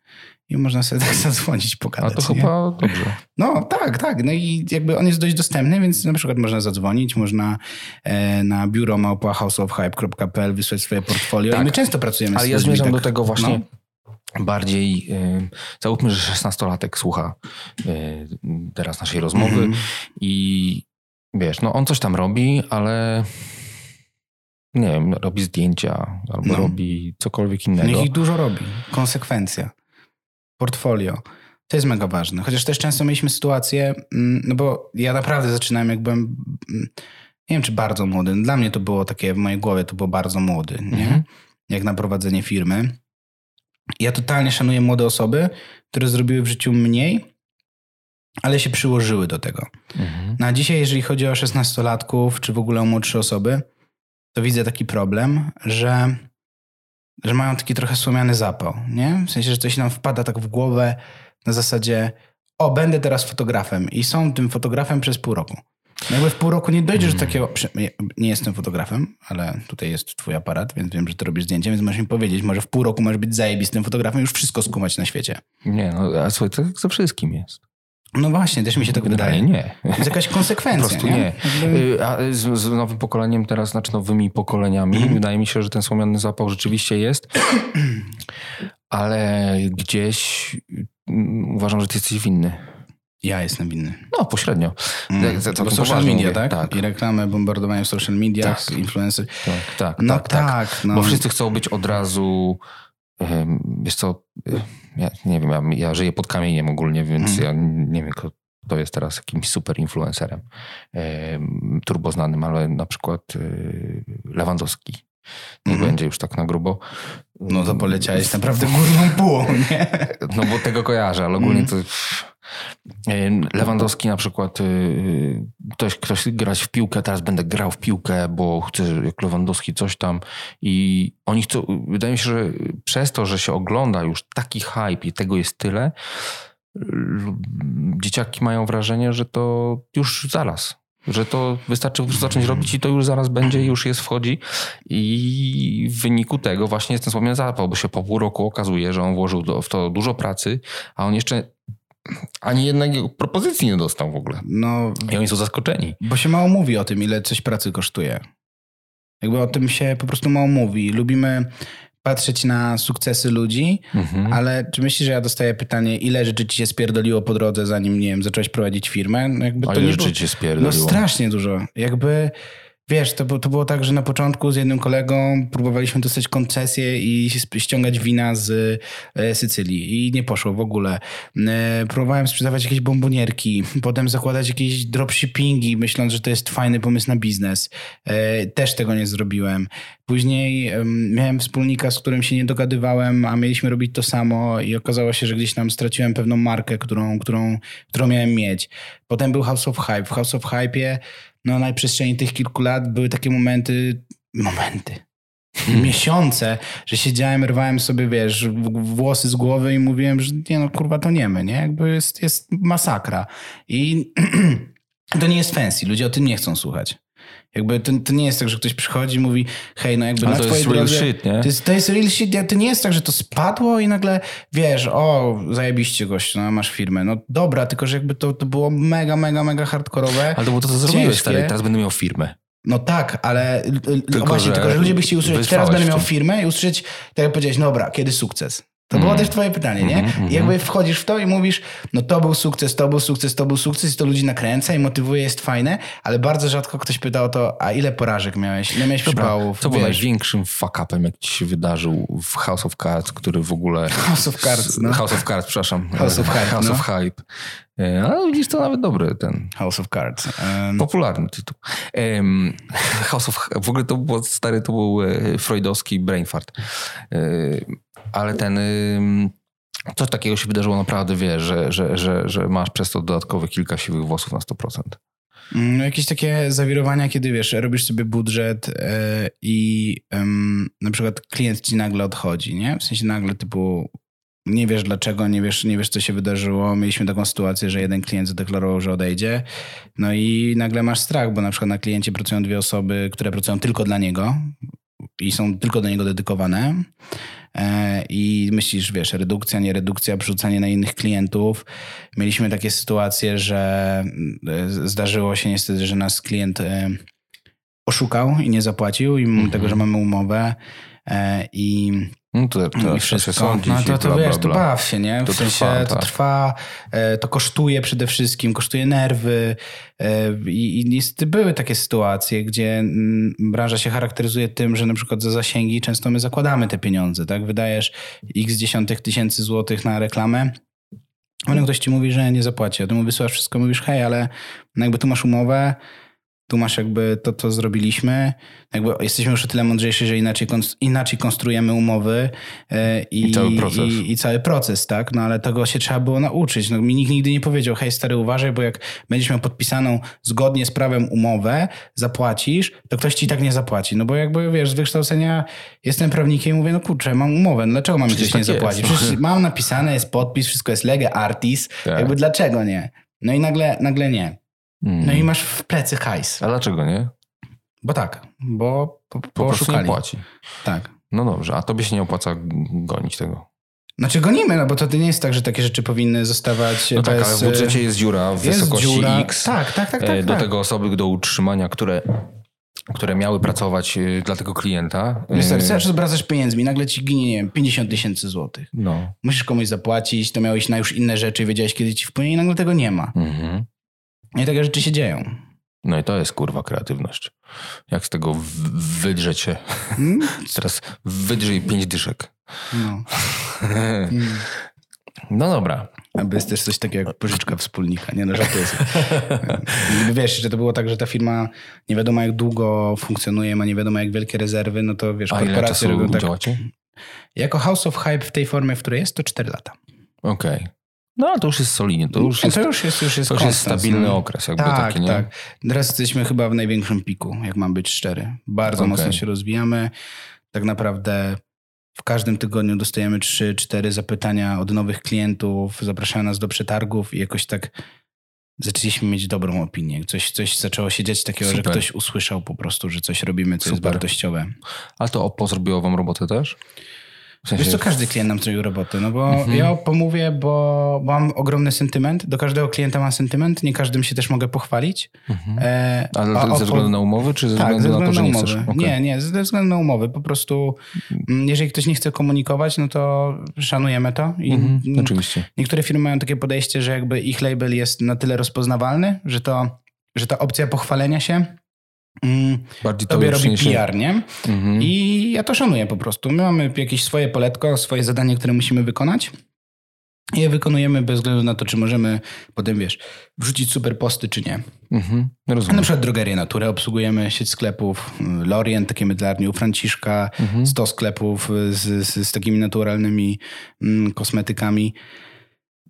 i można sobie tak zadzwonić, A pogadać. to nie? chyba dobrze. No tak, tak. No i jakby on jest dość dostępny, więc na przykład można zadzwonić, można e, na biuro małpa.houseofhype.pl wysłać swoje portfolio Tak. i my często pracujemy Ale z ja zmierzam tak, do tego właśnie No. bardziej. Y, załóżmy, że 16-latek słucha y, teraz naszej rozmowy Mhm. i wiesz, no on coś tam robi, ale nie wiem, robi zdjęcia albo No. robi cokolwiek Niech innego. ich dużo robi. Konsekwencja. Portfolio. To jest mega ważne. Chociaż też często mieliśmy sytuację, mm, no bo ja naprawdę zaczynałem, jak byłem, mm, nie wiem czy bardzo młody. Dla mnie to było takie, w mojej głowie to było bardzo młody, nie? Mhm. Jak na prowadzenie firmy. Ja totalnie szanuję młode osoby, które zrobiły w życiu mniej, ale się przyłożyły do tego. Mhm. No a dzisiaj, jeżeli chodzi o 16-latków, czy w ogóle o młodsze osoby, to widzę taki problem, że, że mają taki trochę słomiany zapał, nie? W sensie, że coś nam wpada tak w głowę na zasadzie o, będę teraz fotografem i są tym fotografem przez pół roku. No jakby w pół roku nie dojdziesz do takiego... przy- Nie, jestem fotografem, ale tutaj jest twój aparat, więc wiem, że ty robisz zdjęcie, więc możesz mi powiedzieć, może w pół roku możesz być zajebistym fotografem i już wszystko skumać na świecie. Nie, no a słuchaj, to jak ze wszystkim jest. No właśnie, też mi się tak wydaje. nie. To jest jakaś Po konsekwencja, prostu nie? nie. Y, A z, z nowym pokoleniem teraz, znaczy nowymi pokoleniami, Mhm. wydaje mi się, że ten słomiany zapał rzeczywiście jest, ale gdzieś mm, uważam, że ty jesteś winny. Ja jestem winny. No, pośrednio. Mm. Za- to social media, tak? Tak. I reklamy, bombardowanie w social mediach, Tak. influencer. Tak, tak, No tak, tak, tak. no. Bo wszyscy chcą być od razu, wiesz co, ja nie wiem, ja, ja żyję pod kamieniem ogólnie, więc Mhm. ja nie wiem, kto to jest teraz jakimś super influencerem, em, turboznanym, ale na przykład y, Lewandowski. Nie Mhm. będzie już tak na grubo. No to poleciałeś naprawdę górną półą, nie? No bo tego kojarzę, ale ogólnie Mhm. to... Lewandowski na przykład, y, ktoś, ktoś grać w piłkę, teraz będę grał w piłkę, bo chcę jak Lewandowski coś tam i oni chcą, wydaje mi się, że przez to, że się ogląda już taki hype i tego jest tyle, dzieciaki mają wrażenie, że to już zaraz, że to wystarczy zacząć robić i to już zaraz będzie, już jest wchodzi i w wyniku tego właśnie jest ten wspomniany zapał, bo się po pół roku okazuje, że on włożył do, w to dużo pracy, a on jeszcze ani jednej propozycji nie dostał w ogóle. No, I oni są zaskoczeni. bo się mało mówi o tym, ile coś pracy kosztuje. Jakby o tym się po prostu mało mówi. Lubimy patrzeć na sukcesy ludzi, Mhm. ale czy myślisz, że ja dostaję pytanie, ile rzeczy ci się spierdoliło po drodze, zanim, nie wiem, zacząłeś prowadzić firmę? No jakby A to ile rzeczy było- cię No spierdoliło? strasznie dużo. Jakby, wiesz, to, to było tak, że na początku z jednym kolegą próbowaliśmy dostać koncesję i ściągać wina z e, Sycylii i nie poszło w ogóle. E, próbowałem sprzedawać jakieś bombonierki, potem zakładać jakieś dropshippingi, myśląc, że to jest fajny pomysł na biznes. E, też tego nie zrobiłem. Później em, miałem wspólnika, z którym się nie dogadywałem, a mieliśmy robić to samo i okazało się, że gdzieś tam straciłem pewną markę, którą, którą, którą miałem mieć. Potem był House of Hype. W House of Hype'ie no, na przestrzeni tych kilku lat były takie momenty, momenty, miesiące, że siedziałem, rwałem sobie, wiesz, włosy z głowy i mówiłem, że nie no, kurwa, to nie my, nie? Jakby jest, jest masakra. I to nie jest fancy, ludzie o tym nie chcą słuchać. Jakby to, to nie jest tak, że ktoś przychodzi i mówi, hej, no jakby Ale na to twojej jest real drodze... shit, nie? To jest, to jest real shit. To nie jest tak, że to spadło i nagle wiesz, o, zajebiście gościu, no masz firmę. No dobra, tylko że jakby to, to było mega, mega, mega hardkorowe. Ale to było to, co zrobiłeś, stary. Teraz będę miał firmę. No tak, ale tylko, Tylko, właśnie, że tylko, że ludzie by chcieli usłyszeć, teraz będę miał firmę i usłyszeć, tak jak powiedziałeś, dobra, kiedy sukces? To było Mm. też twoje pytanie, nie? Mhm, mhm. I jakby wchodzisz w to i mówisz, no to był sukces, to był sukces, to był sukces i to ludzi nakręca i motywuje, jest fajne, ale bardzo rzadko ktoś pyta o to, a ile porażek miałeś, ile miałeś przypałów, co było wiesz, największym fuck-upem, jak ci się wydarzył w House of Cards, który w ogóle... House of Cards, no. House of Cards, przepraszam. House of Hype, House no. of Hype. E, Ale widzisz, to nawet dobry ten... House of Cards. Um, Popularny tytuł. Em, House of... W ogóle to było, stary, to był e, freudowski brain fart. E, Ale ten... Coś takiego się wydarzyło naprawdę, wiesz, że, że, że, że masz przez to dodatkowe kilka siwych włosów na 100%. No, jakieś takie zawirowania, kiedy wiesz, robisz sobie budżet e, i em, na przykład klient ci nagle odchodzi, nie? W sensie nagle typu nie wiesz dlaczego, nie wiesz, nie wiesz co się wydarzyło. Mieliśmy taką sytuację, że jeden klient zadeklarował, że odejdzie. No i nagle masz strach, bo na przykład na kliencie pracują dwie osoby, które pracują tylko dla niego i są tylko do niego dedykowane. E, I myślisz, wiesz, redukcja, nie redukcja, przerzucanie na innych klientów. Mieliśmy takie sytuacje, że e, zdarzyło się niestety, że nas klient e, oszukał i nie zapłacił, i mimo Mhm. tego, że mamy umowę i No to, to i wszystko. się sądzić No to, to bla, wiesz, bla, to bla. baw się, nie? W To sensie trwa, to tak. trwa, e, to kosztuje przede wszystkim, kosztuje nerwy e, i, i niestety były takie sytuacje, gdzie mm, branża się charakteryzuje tym, że na przykład za zasięgi często my zakładamy te pieniądze, tak? Wydajesz x dziesiątek tysięcy złotych na reklamę, ale ktoś ci mówi, że nie zapłaci, a ty mu wysyłasz wszystko, mówisz, hej, ale jakby tu masz umowę, tu masz jakby to, co zrobiliśmy. Jakby jesteśmy już o tyle mądrzejsi, że inaczej, inaczej konstruujemy umowy e, i, I cały proces. I, I, cały proces, tak? No ale tego się trzeba było nauczyć. No, mi nikt nigdy nie powiedział, hej stary, uważaj, bo jak będziesz miał podpisaną zgodnie z prawem umowę, zapłacisz, to ktoś ci tak nie zapłaci. No bo jakby, wiesz, z wykształcenia jestem prawnikiem i mówię, no kurczę, mam umowę, no dlaczego mam nie tak jest. zapłacić? Przecież mam napisane, jest podpis, wszystko jest lege artis, Tak. jakby dlaczego nie? No i nagle, nagle nie. Mm. No i masz w plecy hajs. A dlaczego nie? Bo tak, bo, Po bo prostu nie płaci. Tak. No dobrze, a tobie się nie opłaca gonić tego. Znaczy gonimy, no bo to nie jest tak, że takie rzeczy powinny zostawać No tak, ale bez... w budżecie jest dziura w jest wysokości dziura. X. Tak, tak, tak, e, tak, Do tak. tego osoby do utrzymania, które, które miały pracować e, dla tego klienta. E, tak, chcesz zwracasz pieniędzmi, nagle ci ginie, nie wiem, 50 tysięcy złotych. No. Musisz komuś zapłacić, to miałeś na już inne rzeczy, wiedziałeś kiedy ci wpłynie i nagle tego nie ma. Mhm. I takie rzeczy się dzieją. No i to jest kurwa kreatywność. Jak z tego wydrzeć się. Mm? Teraz wydrzyj pięć dyszek. No. No dobra. Albo jest też coś takiego jak pożyczka wspólnika. Nie no, żartuję wiesz, że to było tak, że ta firma nie wiadomo jak długo funkcjonuje, ma nie wiadomo jak wielkie rezerwy, no to wiesz, A ile korporacje czasu robią tak. działacie? Jako House of Hype w tej formie, w której jest, to 4 lata. Okej. No ale to już jest solidnie. To już jest, to już jest, już jest, to już jest stabilny no. okres. Jakby Tak, taki, nie? tak. Teraz jesteśmy chyba w największym piku, jak mam być szczery. Bardzo Okej. mocno się rozwijamy. Tak naprawdę w każdym tygodniu dostajemy 3-4 zapytania od nowych klientów, zapraszają nas do przetargów i jakoś tak zaczęliśmy mieć dobrą opinię. Coś, coś zaczęło się dziać takiego, że Super. ktoś usłyszał po prostu, że coś robimy, co jest Super. wartościowe. Ale to OPPO zrobiło wam robotę też? W sensie, Wiesz co, każdy klient nam zrobił robotę, no bo Mhm. ja pomówię, bo, mam ogromny sentyment. Do każdego klienta mam sentyment, nie każdym się też mogę pochwalić. Mhm. E, Ale a ze względu na umowy, czy ze Tak, względu ze na to, względu że na nie chcesz? Okej. Nie, nie, ze względu na umowy. Po prostu, mm, jeżeli ktoś nie chce komunikować, no to szanujemy to. I Mhm, oczywiście. niektóre firmy mają takie podejście, że jakby ich label jest na tyle rozpoznawalny, że, to, że ta opcja pochwalenia się mm, Bardziej to tobie robi PR, nie? Mhm. I ja to szanuję po prostu. My mamy jakieś swoje poletko, swoje zadanie, które musimy wykonać. I je wykonujemy bez względu na to, czy możemy potem, wiesz, wrzucić super posty, czy nie. Mhm. Rozumiem. na przykład drogerię Naturę obsługujemy, sieć sklepów, y, Lorient, takie mydlarnie u Franciszka, Mhm. 100 sklepów y, z, z, z takimi naturalnymi mm, kosmetykami.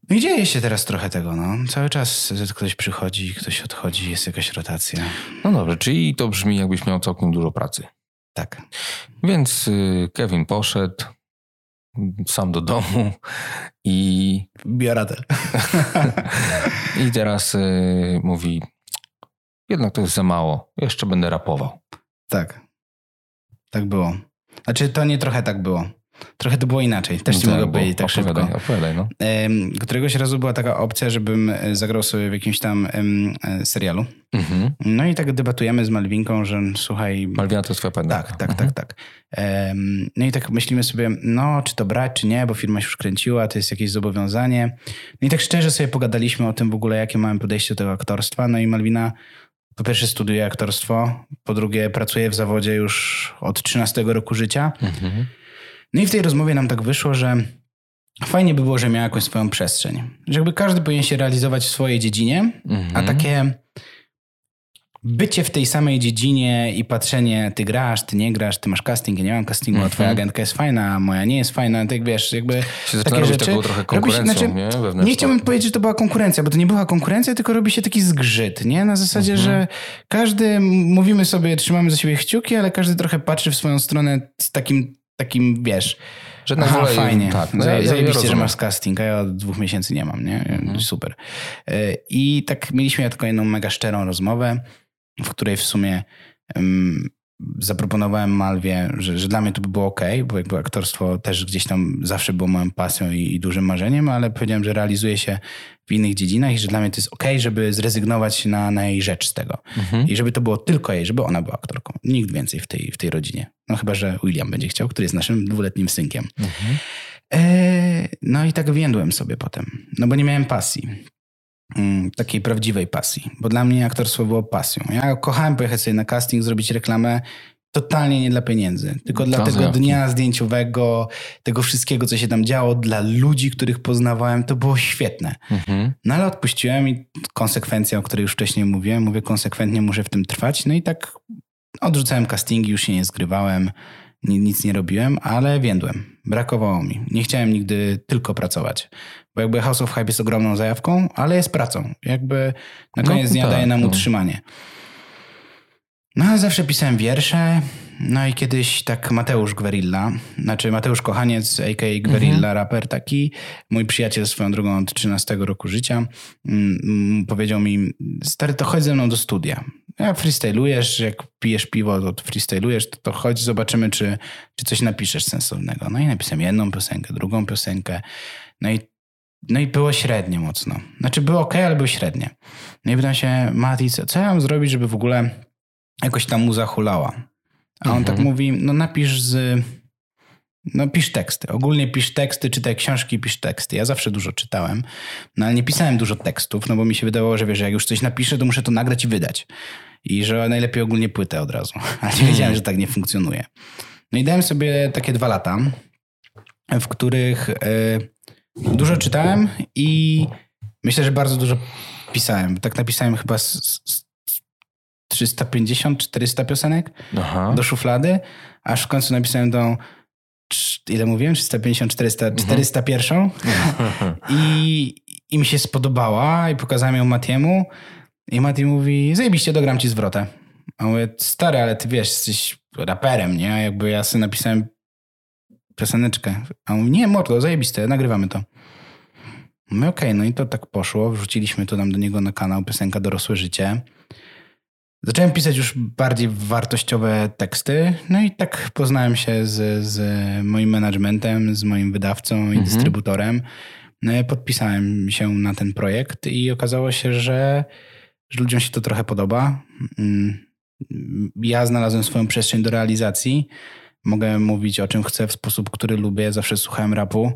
No i dzieje się teraz trochę tego, no. Cały czas ktoś przychodzi, ktoś odchodzi, jest jakaś rotacja. No dobrze, czyli to brzmi jakbyś miał całkiem dużo pracy. Tak. Więc y, Kevin poszedł sam do domu i, Bioratel. i teraz y, mówi jednak to jest za mało, jeszcze będę rapował. tak. Tak było. Znaczy, to nie trochę tak było. Trochę to było inaczej. Też No ci tak, mogę bo- powiedzieć tak szybko. opowiadaj, Opowiadaj, no. Któregoś razu była taka opcja, żebym e, zagrał sobie w jakimś tam e, serialu. Mhm. No i tak debatujemy z Malwinką, że słuchaj... Malwina to jest twoja partnerka. Tak, tak, Mhm. tak, tak. No i tak myślimy sobie, no czy to brać, czy nie, bo firma się już kręciła, to jest jakieś zobowiązanie. No i tak szczerze sobie pogadaliśmy o tym w ogóle, jakie mamy podejście do tego aktorstwa. No i Malwina po pierwsze studiuje aktorstwo, po drugie pracuje w zawodzie już od 13 roku życia. Mhm. No i w tej rozmowie nam tak wyszło, że fajnie by było, że miała jakąś swoją przestrzeń. Że jakby każdy powinien się realizować w swojej dziedzinie, Mhm. a takie bycie w tej samej dziedzinie i patrzenie, ty grasz, ty nie grasz, ty masz casting, ja nie mam castingu, a twoja Mhm. agentka jest fajna, a moja nie jest fajna, tak wiesz, jakby Się takie rzeczy. taką trochę robi się- konkurencją, znaczy, nie? Wewnętrzną. nie chciałbym powiedzieć, że to była konkurencja, bo to nie była konkurencja, tylko robi się taki zgrzyt, nie? Na zasadzie, Mhm. że każdy, mówimy sobie, trzymamy za siebie kciuki, ale każdy trochę patrzy w swoją stronę z takim, takim wiesz, Że na Aha, fajnie. Tak, no, Zaje- ja- ja Zajebiście, że masz casting, a ja od dwóch miesięcy nie mam, nie? Mhm. Super. E, I tak mieliśmy taką jedną mega szczerą rozmowę, w której w sumie em, zaproponowałem Malwie, że, że dla mnie to by było ok, bo jakby aktorstwo też gdzieś tam zawsze było moją pasją i, i dużym marzeniem, ale powiedziałem, że realizuje się w innych dziedzinach i że dla mnie to jest ok, żeby zrezygnować na, na jej rzecz z tego. Mhm. I żeby to było tylko jej, żeby ona była aktorką. Nikt więcej w tej, w tej rodzinie. No chyba, że William będzie chciał, który jest naszym dwuletnim synkiem. Mhm. E, no i tak więdłem sobie potem, no bo nie miałem pasji. Mm, takiej prawdziwej pasji, bo dla mnie aktorstwo było pasją. Ja kochałem pojechać sobie na casting, zrobić reklamę totalnie nie dla pieniędzy, tylko dla tego dnia zdjęciowego, tego wszystkiego, co się tam działo, dla ludzi, których poznawałem, to było świetne. Mhm. No ale odpuściłem i konsekwencja, o której już wcześniej mówiłem, mówię konsekwentnie muszę w tym trwać. No i tak odrzucałem castingi, już się nie zgrywałem, ni- nic nie robiłem, ale więdłem. Brakowało mi. Nie chciałem nigdy tylko pracować. Bo jakby House of Hype jest ogromną zajawką, ale jest pracą. Jakby na No, koniec dnia tak, daje nam no. utrzymanie. No ale zawsze pisałem wiersze. No i kiedyś tak Mateusz Gwerilla, znaczy Mateusz Kochaniec, a.k.a. Gwerilla, raper taki, mój przyjaciel swoją drogą od 13 roku życia, mm, powiedział mi, stary, to chodź ze mną do studia. Jak freestylujesz, jak pijesz piwo, to freestylujesz, to, to chodź, zobaczymy, czy, czy coś napiszesz sensownego. No i napisałem jedną piosenkę, drugą piosenkę. No i, no i było średnie mocno. Znaczy było ok, ale było średnie. No i pytam się, Mati, co, co ja mam zrobić, żeby w ogóle jakoś ta muza hulała? A on tak mówi, no napisz z... No pisz teksty. Ogólnie pisz teksty, czytaj książki, pisz teksty. Ja zawsze dużo czytałem, no ale nie pisałem dużo tekstów, no bo mi się wydawało, że wiesz, jak już coś napiszę, to muszę to nagrać i wydać. I że najlepiej ogólnie płytę od razu. Ale nie wiedziałem, że tak nie funkcjonuje. No i dałem sobie takie dwa lata, w których e, dużo czytałem i myślę, że bardzo dużo pisałem. Tak napisałem chyba z, z 350-400 piosenek Aha. do szuflady, aż w końcu napisałem tą cz- ile mówiłem? 350, 400, 401 I, i mi się spodobała i pokazałem ją Matiemu i Mati mówi, zajebiście, dogram ci zwrotę. A mówię, stary, ale ty wiesz, jesteś raperem, nie? Jakby ja sobie napisałem pioseneczkę. A on mówi, nie, mordo, zajebiste, nagrywamy to. Mówię, okej, no i to tak poszło. Wrzuciliśmy to tam do niego na kanał piosenka Dorosłe Życie. Zacząłem pisać już bardziej wartościowe teksty, no i tak poznałem się z, z moim managementem, z moim wydawcą i dystrybutorem. No i podpisałem się na ten projekt i okazało się, że, że ludziom się to trochę podoba. Mm, Ja znalazłem swoją przestrzeń do realizacji. Mogę mówić o czym chcę w sposób, który lubię. Zawsze słuchałem rapu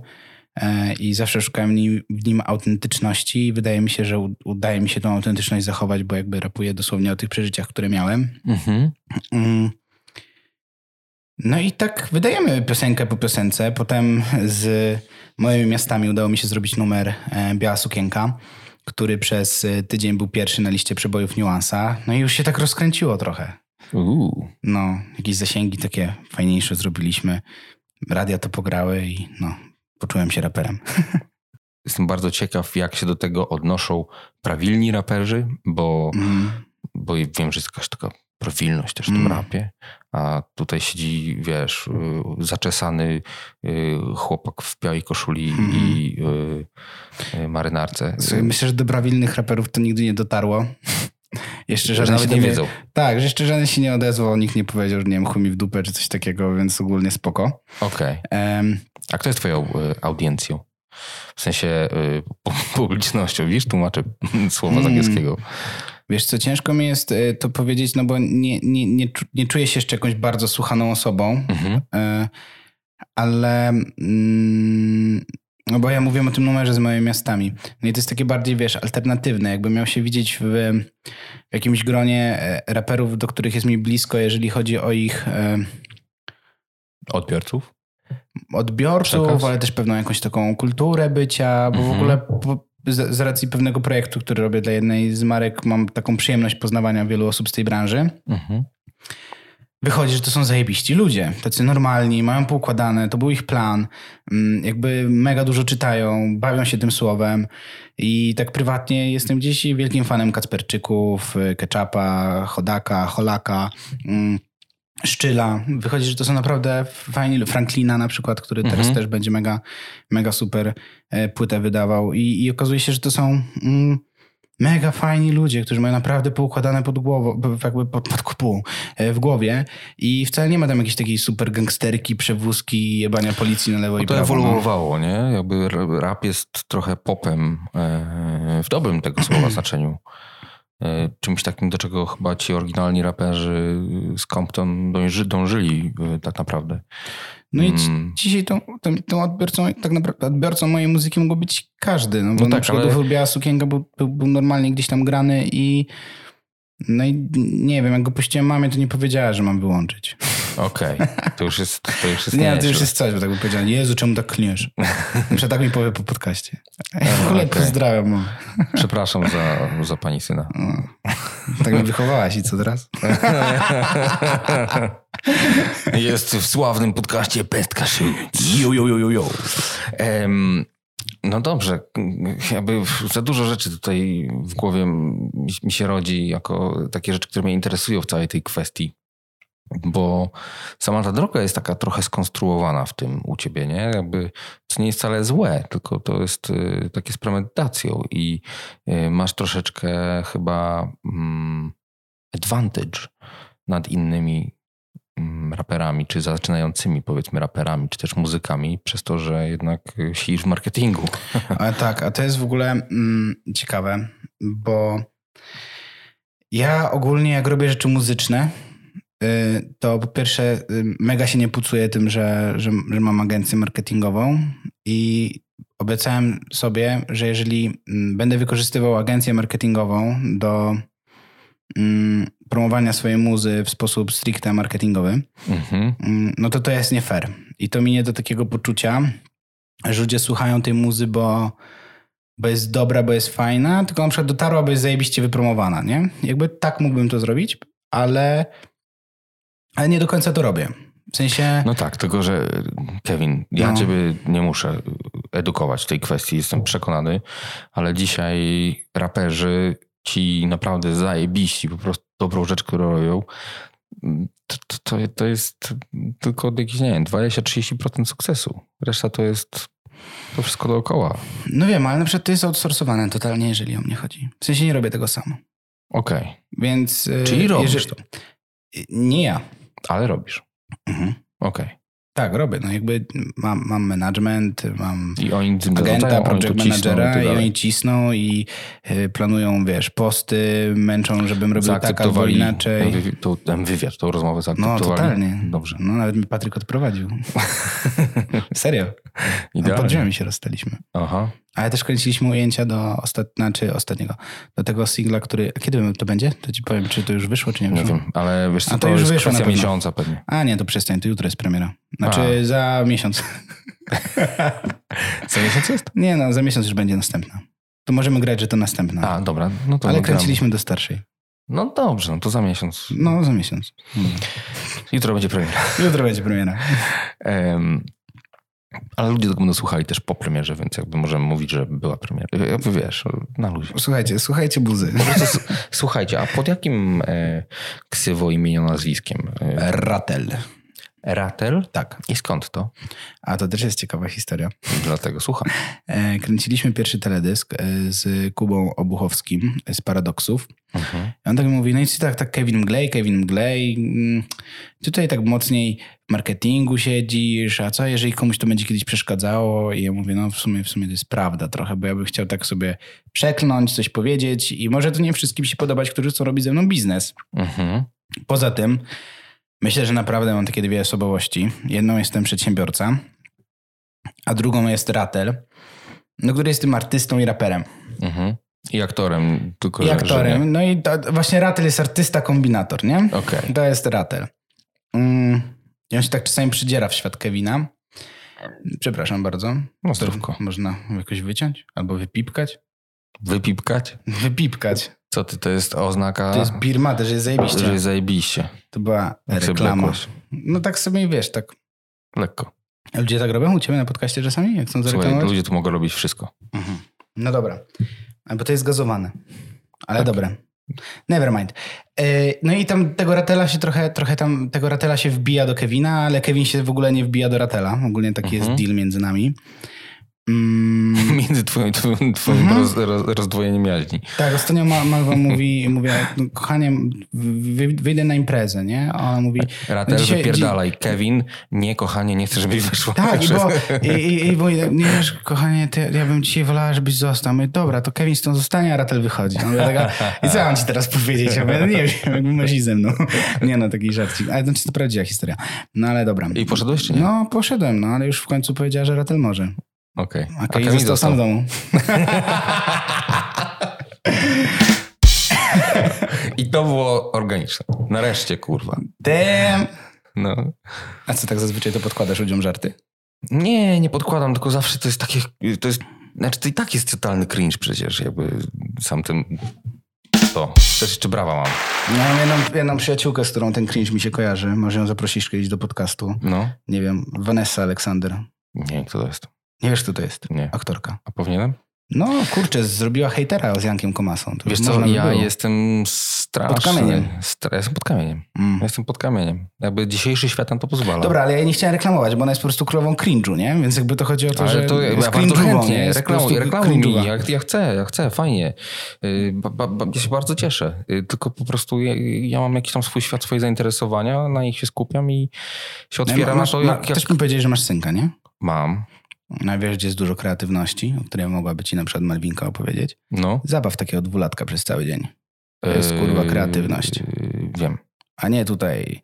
e, i zawsze szukałem w nim autentyczności i wydaje mi się, że udaje mi się tą autentyczność zachować, bo jakby rapuję dosłownie o tych przeżyciach, które miałem. Mhm. Mm. No i tak wydajemy piosenkę po piosence. Potem z moimi miastami udało mi się zrobić numer e, Biała Sukienka, który przez e, tydzień był pierwszy na liście przebojów Niuansa. No i już się tak rozkręciło trochę. Uuu. No, jakieś zasięgi takie fajniejsze zrobiliśmy. Radia to pograły i no, poczułem się raperem. Jestem bardzo ciekaw, jak się do tego odnoszą prawilni raperzy, bo, Mm. bo wiem, że jest jakaś taka prawilność też w tym Mm. rapie, a tutaj siedzi, wiesz, y, zaczesany y, chłopak w białej koszuli Mhm. i y, marynarce. Słuchaj, Myślę, że do prawilnych raperów to nigdy nie dotarło. Jeszcze żaden nawet się nie wiedzą. Tak, że jeszcze żaden się nie odezwał, nikt nie powiedział, że nie wiem, chuj mi w dupę czy coś takiego, więc ogólnie spoko. Okej. Em, A kto jest twoją y, audiencją? W sensie y, pu- publicznością, widzisz? Tłumaczę słowa z Mm. angielskiego. Wiesz co, ciężko mi jest y, to powiedzieć, no bo nie, nie, nie, nie czuję się jeszcze jakąś bardzo słuchaną osobą, Mhm. y, ale mm, no bo ja mówię o tym numerze z moimi miastami. No i to jest takie bardziej, wiesz, alternatywne. Jakbym miał się widzieć w, w jakimś gronie e, raperów, do których jest mi blisko, jeżeli chodzi o ich e, Odbiorców? odbiorców, Przekaz. ale też pewną jakąś taką kulturę bycia, bo w Mhm. ogóle po, z, z racji pewnego projektu, który robię dla jednej z marek, mam taką przyjemność poznawania wielu osób z tej branży. Mhm. Wychodzi, że to są zajebiści ludzie, tacy normalni, mają poukładane, to był ich plan, mm, jakby mega dużo czytają, bawią się tym słowem i tak prywatnie jestem gdzieś wielkim fanem Kacperczyków, y, Ketchupa, Chodaka, Holaka, mm, Szczyla. Wychodzi, że to są naprawdę fajni, Franklina na przykład, który teraz Mhm. też będzie mega, mega super e, płytę wydawał i, i okazuje się, że to są mm, mega fajni ludzie, którzy mają naprawdę poukładane pod głową, jakby pod, pod kupą, e, w głowie i wcale nie ma tam jakiejś takiej super gangsterki, przewózki, jebania policji na lewo i No to prawo. no. ewoluowało, nie? Jakby rap jest trochę popem e, w dobrym tego słowa znaczeniu. E, Czymś takim, do czego chyba ci oryginalni raperzy z Compton dąży, dążyli e, tak naprawdę. No i Mm. dzisiaj tą, tą, tą odbiorcą, tak naprawdę odbiorcą mojej muzyki mógł być każdy. No bo No na tak, przykład ale... Biała Sukienka był, był, był normalnie gdzieś tam grany i no i nie wiem, jak go puściłem mamie, to nie powiedziała, że mam wyłączyć. Okej, to już jest to już jest Nie, to już jest coś, bo tak by powiedziała, Jezu, czemu tak klniesz? Muszę tak mi powie po podcaście. W ogóle okej. pozdrawiam. Przepraszam za, za pani syna. No. Tak mnie wychowałaś i co teraz? Jest w sławnym podcaście Pestka Shoot. Jo, jo, jo, jo, jo. Em, No dobrze, jakby za dużo rzeczy tutaj w głowie mi się rodzi jako takie rzeczy, które mnie interesują w całej tej kwestii. Bo sama ta droga jest taka trochę skonstruowana w tym u ciebie, nie? Jakby, co nie jest wcale złe, tylko to jest y, takie z premedytacją i y, masz troszeczkę chyba mm, advantage nad innymi mm, raperami, czy zaczynającymi powiedzmy raperami, czy też muzykami, przez to, że jednak y, siedzisz w marketingu. A tak, a to jest w ogóle mm, ciekawe, bo ja ogólnie jak robię rzeczy muzyczne, to po pierwsze y, mega się nie pucuję tym, że, że, że mam agencję marketingową i obiecałem sobie, że jeżeli mm, będę wykorzystywał agencję marketingową do mm, promowania swojej muzy w sposób stricte marketingowy, Mhm. Mm, no to to jest nie fair. I to minie do takiego poczucia, że ludzie słuchają tej muzy, bo, bo jest dobra, bo jest fajna, tylko na przykład dotarła, bo jest zajebiście wypromowana, nie? Jakby tak mógłbym to zrobić, ale, ale nie do końca to robię. W sensie... No tak, tylko że Kevin, ja No. ciebie nie muszę edukować w tej kwestii, jestem przekonany, ale dzisiaj raperzy ci naprawdę zajebiści, po prostu dobrą rzecz, którą robią, to, to, to, jest tylko jakieś, nie wiem, 20-30% sukcesu. Reszta to jest to wszystko dookoła. No wiem, ale na przykład to jest outsourcowane totalnie, jeżeli o mnie chodzi. W sensie nie robię tego sam. Okej, Więc... y, Czyli robisz jeżeli- to. Y, Nie ja. Ale robisz. Mhm. Okej. Tak, robię. No jakby mam, mam management, mam I oni agenta, oni project to cisną i managera tak i dalej. oni cisną i y, planują, wiesz, posty, męczą, żebym robił tak albo inaczej. Ten, wywi- tą, ten wywiad, tą rozmowę No, zaakceptowali. totalnie. Dobrze. No, nawet mi Patryk odprowadził. Serio. No, Idealnie. pod drzwiami się rozstaliśmy. Aha. Ale też kręciliśmy ujęcia do ostat... znaczy ostatniego, do tego singla, który... A kiedy to będzie? To ci powiem, czy to już wyszło, czy nie Nie wyszło. wiem, ale wiesz co, A to to, już jest wyszło na kwestia pewno. miesiąca pewnie. A nie, to przestań, to jutro jest premiera. Znaczy A. za miesiąc. Co miesiąc jest? nie no, za miesiąc już będzie następna. To możemy grać, że to następna. A, dobra. No to Ale kręciliśmy do starszej. No dobrze, no to za miesiąc. No, za miesiąc. Jutro będzie premiera. Jutro będzie premiera. Em, ale ludzie tego będą słuchali też po premierze, więc jakby możemy mówić, że była premiera. Jakby wiesz, na luzie. Słuchajcie, słuchajcie buzy. Prostu Słuchajcie, a pod jakim e, ksywo imieniu, nazwiskiem? E, Ratel. Ratel? Tak. I skąd to? A to też jest ciekawa historia. Dlatego słucham. E, kręciliśmy pierwszy teledysk e, z Kubą Obuchowskim z Paradoksów. Mhm. I on tak mówi, no i tak, tak Kevin Mglej, Kevin Mglej, mm, tutaj tak mocniej w marketingu siedzisz, a co jeżeli komuś to będzie kiedyś przeszkadzało? I ja mówię, no w sumie, w sumie to jest prawda trochę, bo ja bym chciał tak sobie przekląć, coś powiedzieć i może to nie wszystkim się podobać, którzy chcą robić ze mną biznes. Mhm. Poza tym myślę, że naprawdę mam takie dwie osobowości. Jedną jestem przedsiębiorca, a drugą jest ratel, no, który jest tym artystą i raperem. Mhm. I aktorem, tylko I że, Że aktorem. nie. no i to, właśnie ratel jest artysta, kombinator, nie? Okej. To jest ratel. Mm. I on się tak czasami przydziera w świat Kevina. Przepraszam bardzo. No zdrówko. Można jakoś wyciąć albo wypipkać. Wypipkać? Wypipkać. Co ty, to jest oznaka, To jest birma, też jest zajebiście. że jest zajebiście. To była Jak reklama. No tak sobie wiesz, tak. Lekko. Ludzie tak robią u ciebie na podcaście czasami, jak chcą Słuchaj, zareklamować? ludzie tu mogą robić wszystko. Mhm. No dobra. Bo to jest gazowane. Ale Tak. dobre. Never mind. E, No i tam tego Ratela się trochę, trochę tam, tego Ratela się wbija do Kevina, ale Kevin się w ogóle nie wbija do Ratela. Ogólnie taki Mhm. jest deal między nami. Mm, Między twoim, twoim, twoim Mhm. roz, roz, rozdwojeniem jaźni. tak, ostatnio Ma- Malwa mówi, mówię, no, kochanie, wy- wyjdę na imprezę, nie? A ona mówi, Ratel, Dzisiaj- wypierdalaj. Kevin, nie kochanie, nie chcę, żebyś wyszła. tak, i, bo, i, i, bo, nie wiesz, kochanie, ty, ja bym dzisiaj wolała, żebyś został. Mówię, dobra, to Kevin stąd zostanie, a Ratel wychodzi. Ja taka, I co mam ci teraz powiedzieć? Ja mówię, no nie wiem, jakby iść ze mną. Nie no, taki żarcik. Ale znaczy, to prawdziwa historia. No ale dobra. I poszedłeś czy nie? No, poszedłem, no ale już w końcu powiedziała, że Ratel może. Okej. A Kevin został sam w domu. I to było organiczne. Nareszcie, kurwa. Damn. No. A co tak zazwyczaj to podkładasz ludziom żarty? Nie, nie podkładam, tylko zawsze to jest takie, to jest, znaczy to i tak jest totalny cringe przecież, jakby sam ten, to. Też jeszcze brawa mam. Ja mam jedną, jedną przyjaciółkę, z którą ten cringe mi się kojarzy. Może ją zaprosisz kiedyś do podcastu. No. Nie wiem, Vanessa Aleksander. Nie kto to jest. Nie wiesz, kto to jest? Nie. Aktorka. A powinienem? No, kurczę, zrobiła hejtera z Jankiem Komasą. To Wiesz co, by ja było. jestem straszny. Pod kamieniem. Stra- jestem pod kamieniem. Mm. Ja jestem pod kamieniem. Jakby dzisiejszy świat nam to pozwala. Dobra, ale ja nie chciałem reklamować, bo ona jest po prostu królową cringe'u, nie? Więc jakby to chodzi o to, ale że to ja jest bardzo cringe'ową, nie? chętnie. Reklamuj, reklamuj mi. Ja, ja chcę, ja chcę, fajnie. Yy, ba, ba, ba, ja się bardzo cieszę. Yy, tylko po prostu ja, ja mam jakiś tam swój świat, swoje zainteresowania, na nich się skupiam i się otwieram masz, na to, ma, jak, jak Też mi powiedzieć, że masz synka, nie? mam. No wiesz, gdzie jest dużo kreatywności, o której mogłaby ci na przykład Malwinka opowiedzieć. No. Zabaw takiego dwulatka przez cały dzień. To jest, kurwa, kreatywność. Yy, wiem. A nie tutaj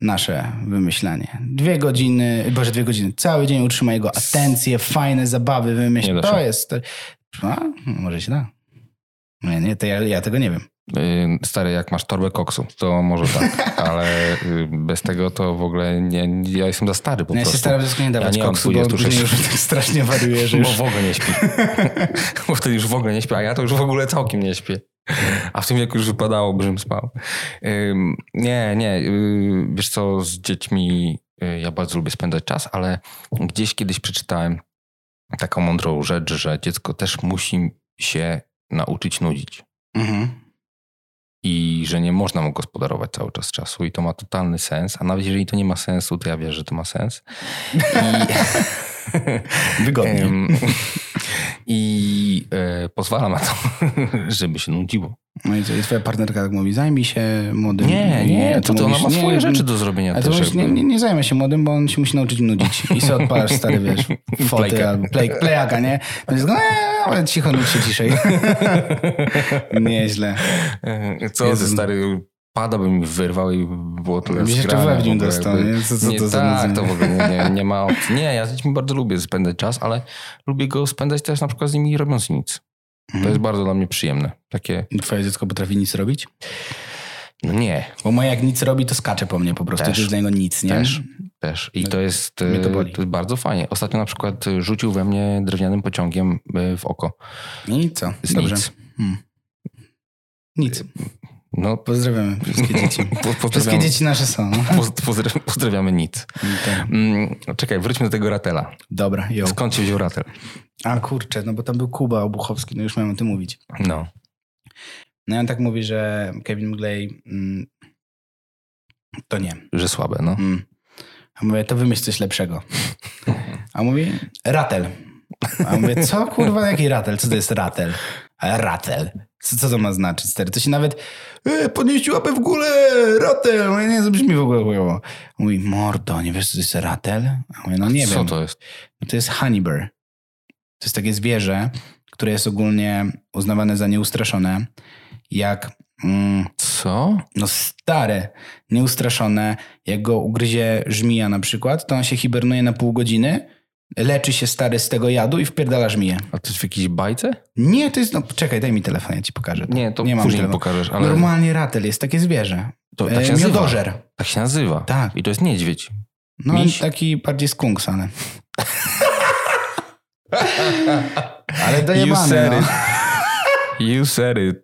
nasze wymyślanie. Dwie godziny, boże dwie godziny, cały dzień utrzyma jego atencję, fajne zabawy wymyśl. To jest... A, może się da. Nie, nie, to ja, ja tego nie wiem. Yy, Stary, jak masz torbę koksu, to może tak, ale yy, bez tego to w ogóle nie, ja jestem za stary po No ja się prostu. staram wszystko nie dawać Ja nie koksu, bo 26. później już tak strasznie wariuję, że Bo w ogóle nie śpi. Bo wtedy już w ogóle nie śpię, a ja to już w ogóle całkiem nie śpię. A w tym wieku już wypadało, żebym spał. Nie, nie. Yy, wiesz co, z dziećmi ja bardzo lubię spędzać czas, ale gdzieś kiedyś przeczytałem taką mądrą rzecz, że dziecko też musi się nauczyć nudzić. Mhm. I że nie można mu gospodarować cały czas czasu i to ma totalny sens, a nawet jeżeli to nie ma sensu, to ja wierzę, że to ma sens. I, Wygodnie. I e, pozwala na to, żeby się nudziło. No i co, i twoja partnerka tak mówi, zajmij się młodym. Nie, nie, to, to ona mówisz, ma nie, swoje nie, rzeczy do zrobienia A ty też. mówisz, nie, nie, nie zajmę się młodym, bo on się musi nauczyć nudzić. I sobie odpalasz stary, wiesz, foty Playka. albo play, playaka, nie? To jest, eee, ale cicho, nudź się ciszej. Nieźle. E, Co Jezu. ty stary, pada by mi wyrwał i było tyle Byś jeszcze zgrane w nim w ogóle, dostał, jakby- nie? Co- co nie, to tak, to w ogóle nie, nie, ma opcji. Nie, ja z dziećmi bardzo lubię spędzać czas, ale lubię go spędzać też na przykład z nimi robiąc nic. To jest bardzo dla mnie przyjemne. Takie, Twoje dziecko potrafi nic robić? no nie, Bo moje jak nic robi, to skacze po mnie po prostu. Też. To jest dla niego nic, nie? Też. Też. I to jest, to e, to jest bardzo fajnie. Ostatnio na przykład e, rzucił we mnie drewnianym pociągiem e, w oko. I co? Z Dobrze. nic. Hmm. Nic. No, Pozdrawiamy wszystkie dzieci. po, Wszystkie dzieci nasze są. no. poz- pozdra- pozdrawiamy nic. Tak. Mm, czekaj, wróćmy do tego ratela. Dobra, jo. Skąd się wziął ratel? A kurczę, no bo tam był Kuba Obuchowski, no już miałem o tym mówić. No. No i on tak mówi, że Kevin Mgley mm, to nie. Że słabe, no. Mm. A mówię, to wymyśl coś lepszego. A mówi, ratel. A mówię, co kurwa, jaki ratel? Co to jest ratel? Ratel. Co, co to ma znaczyć, stary? To się nawet e, podnieść łapę w górę, ratel. Mówię, nie, to brzmi w ogóle chujowo. Mówi, mordo, nie wiesz, co to jest ratel? A mówię, no nie Co wiem. to jest? To jest honeybird. To jest takie zwierzę, które jest ogólnie uznawane za nieustraszone. Jak mm, Co? no stare, nieustraszone, jak go ugryzie żmija na przykład, to on się hibernuje na pół godziny, leczy się stary z tego jadu i wpierdala żmiję. A to jest w jakiejś bajce? Nie, to jest, no czekaj, daj mi telefon, ja ci pokażę. Nie, to nie mam później pokażesz, ale Normalnie ratel jest takie zwierzę. to E, tak się nazywa. Miodożer. Tak się nazywa. Tak. I to jest niedźwiedź. No Miś? taki bardziej skunks, ale... ale You dojebany, said no. it. You said it.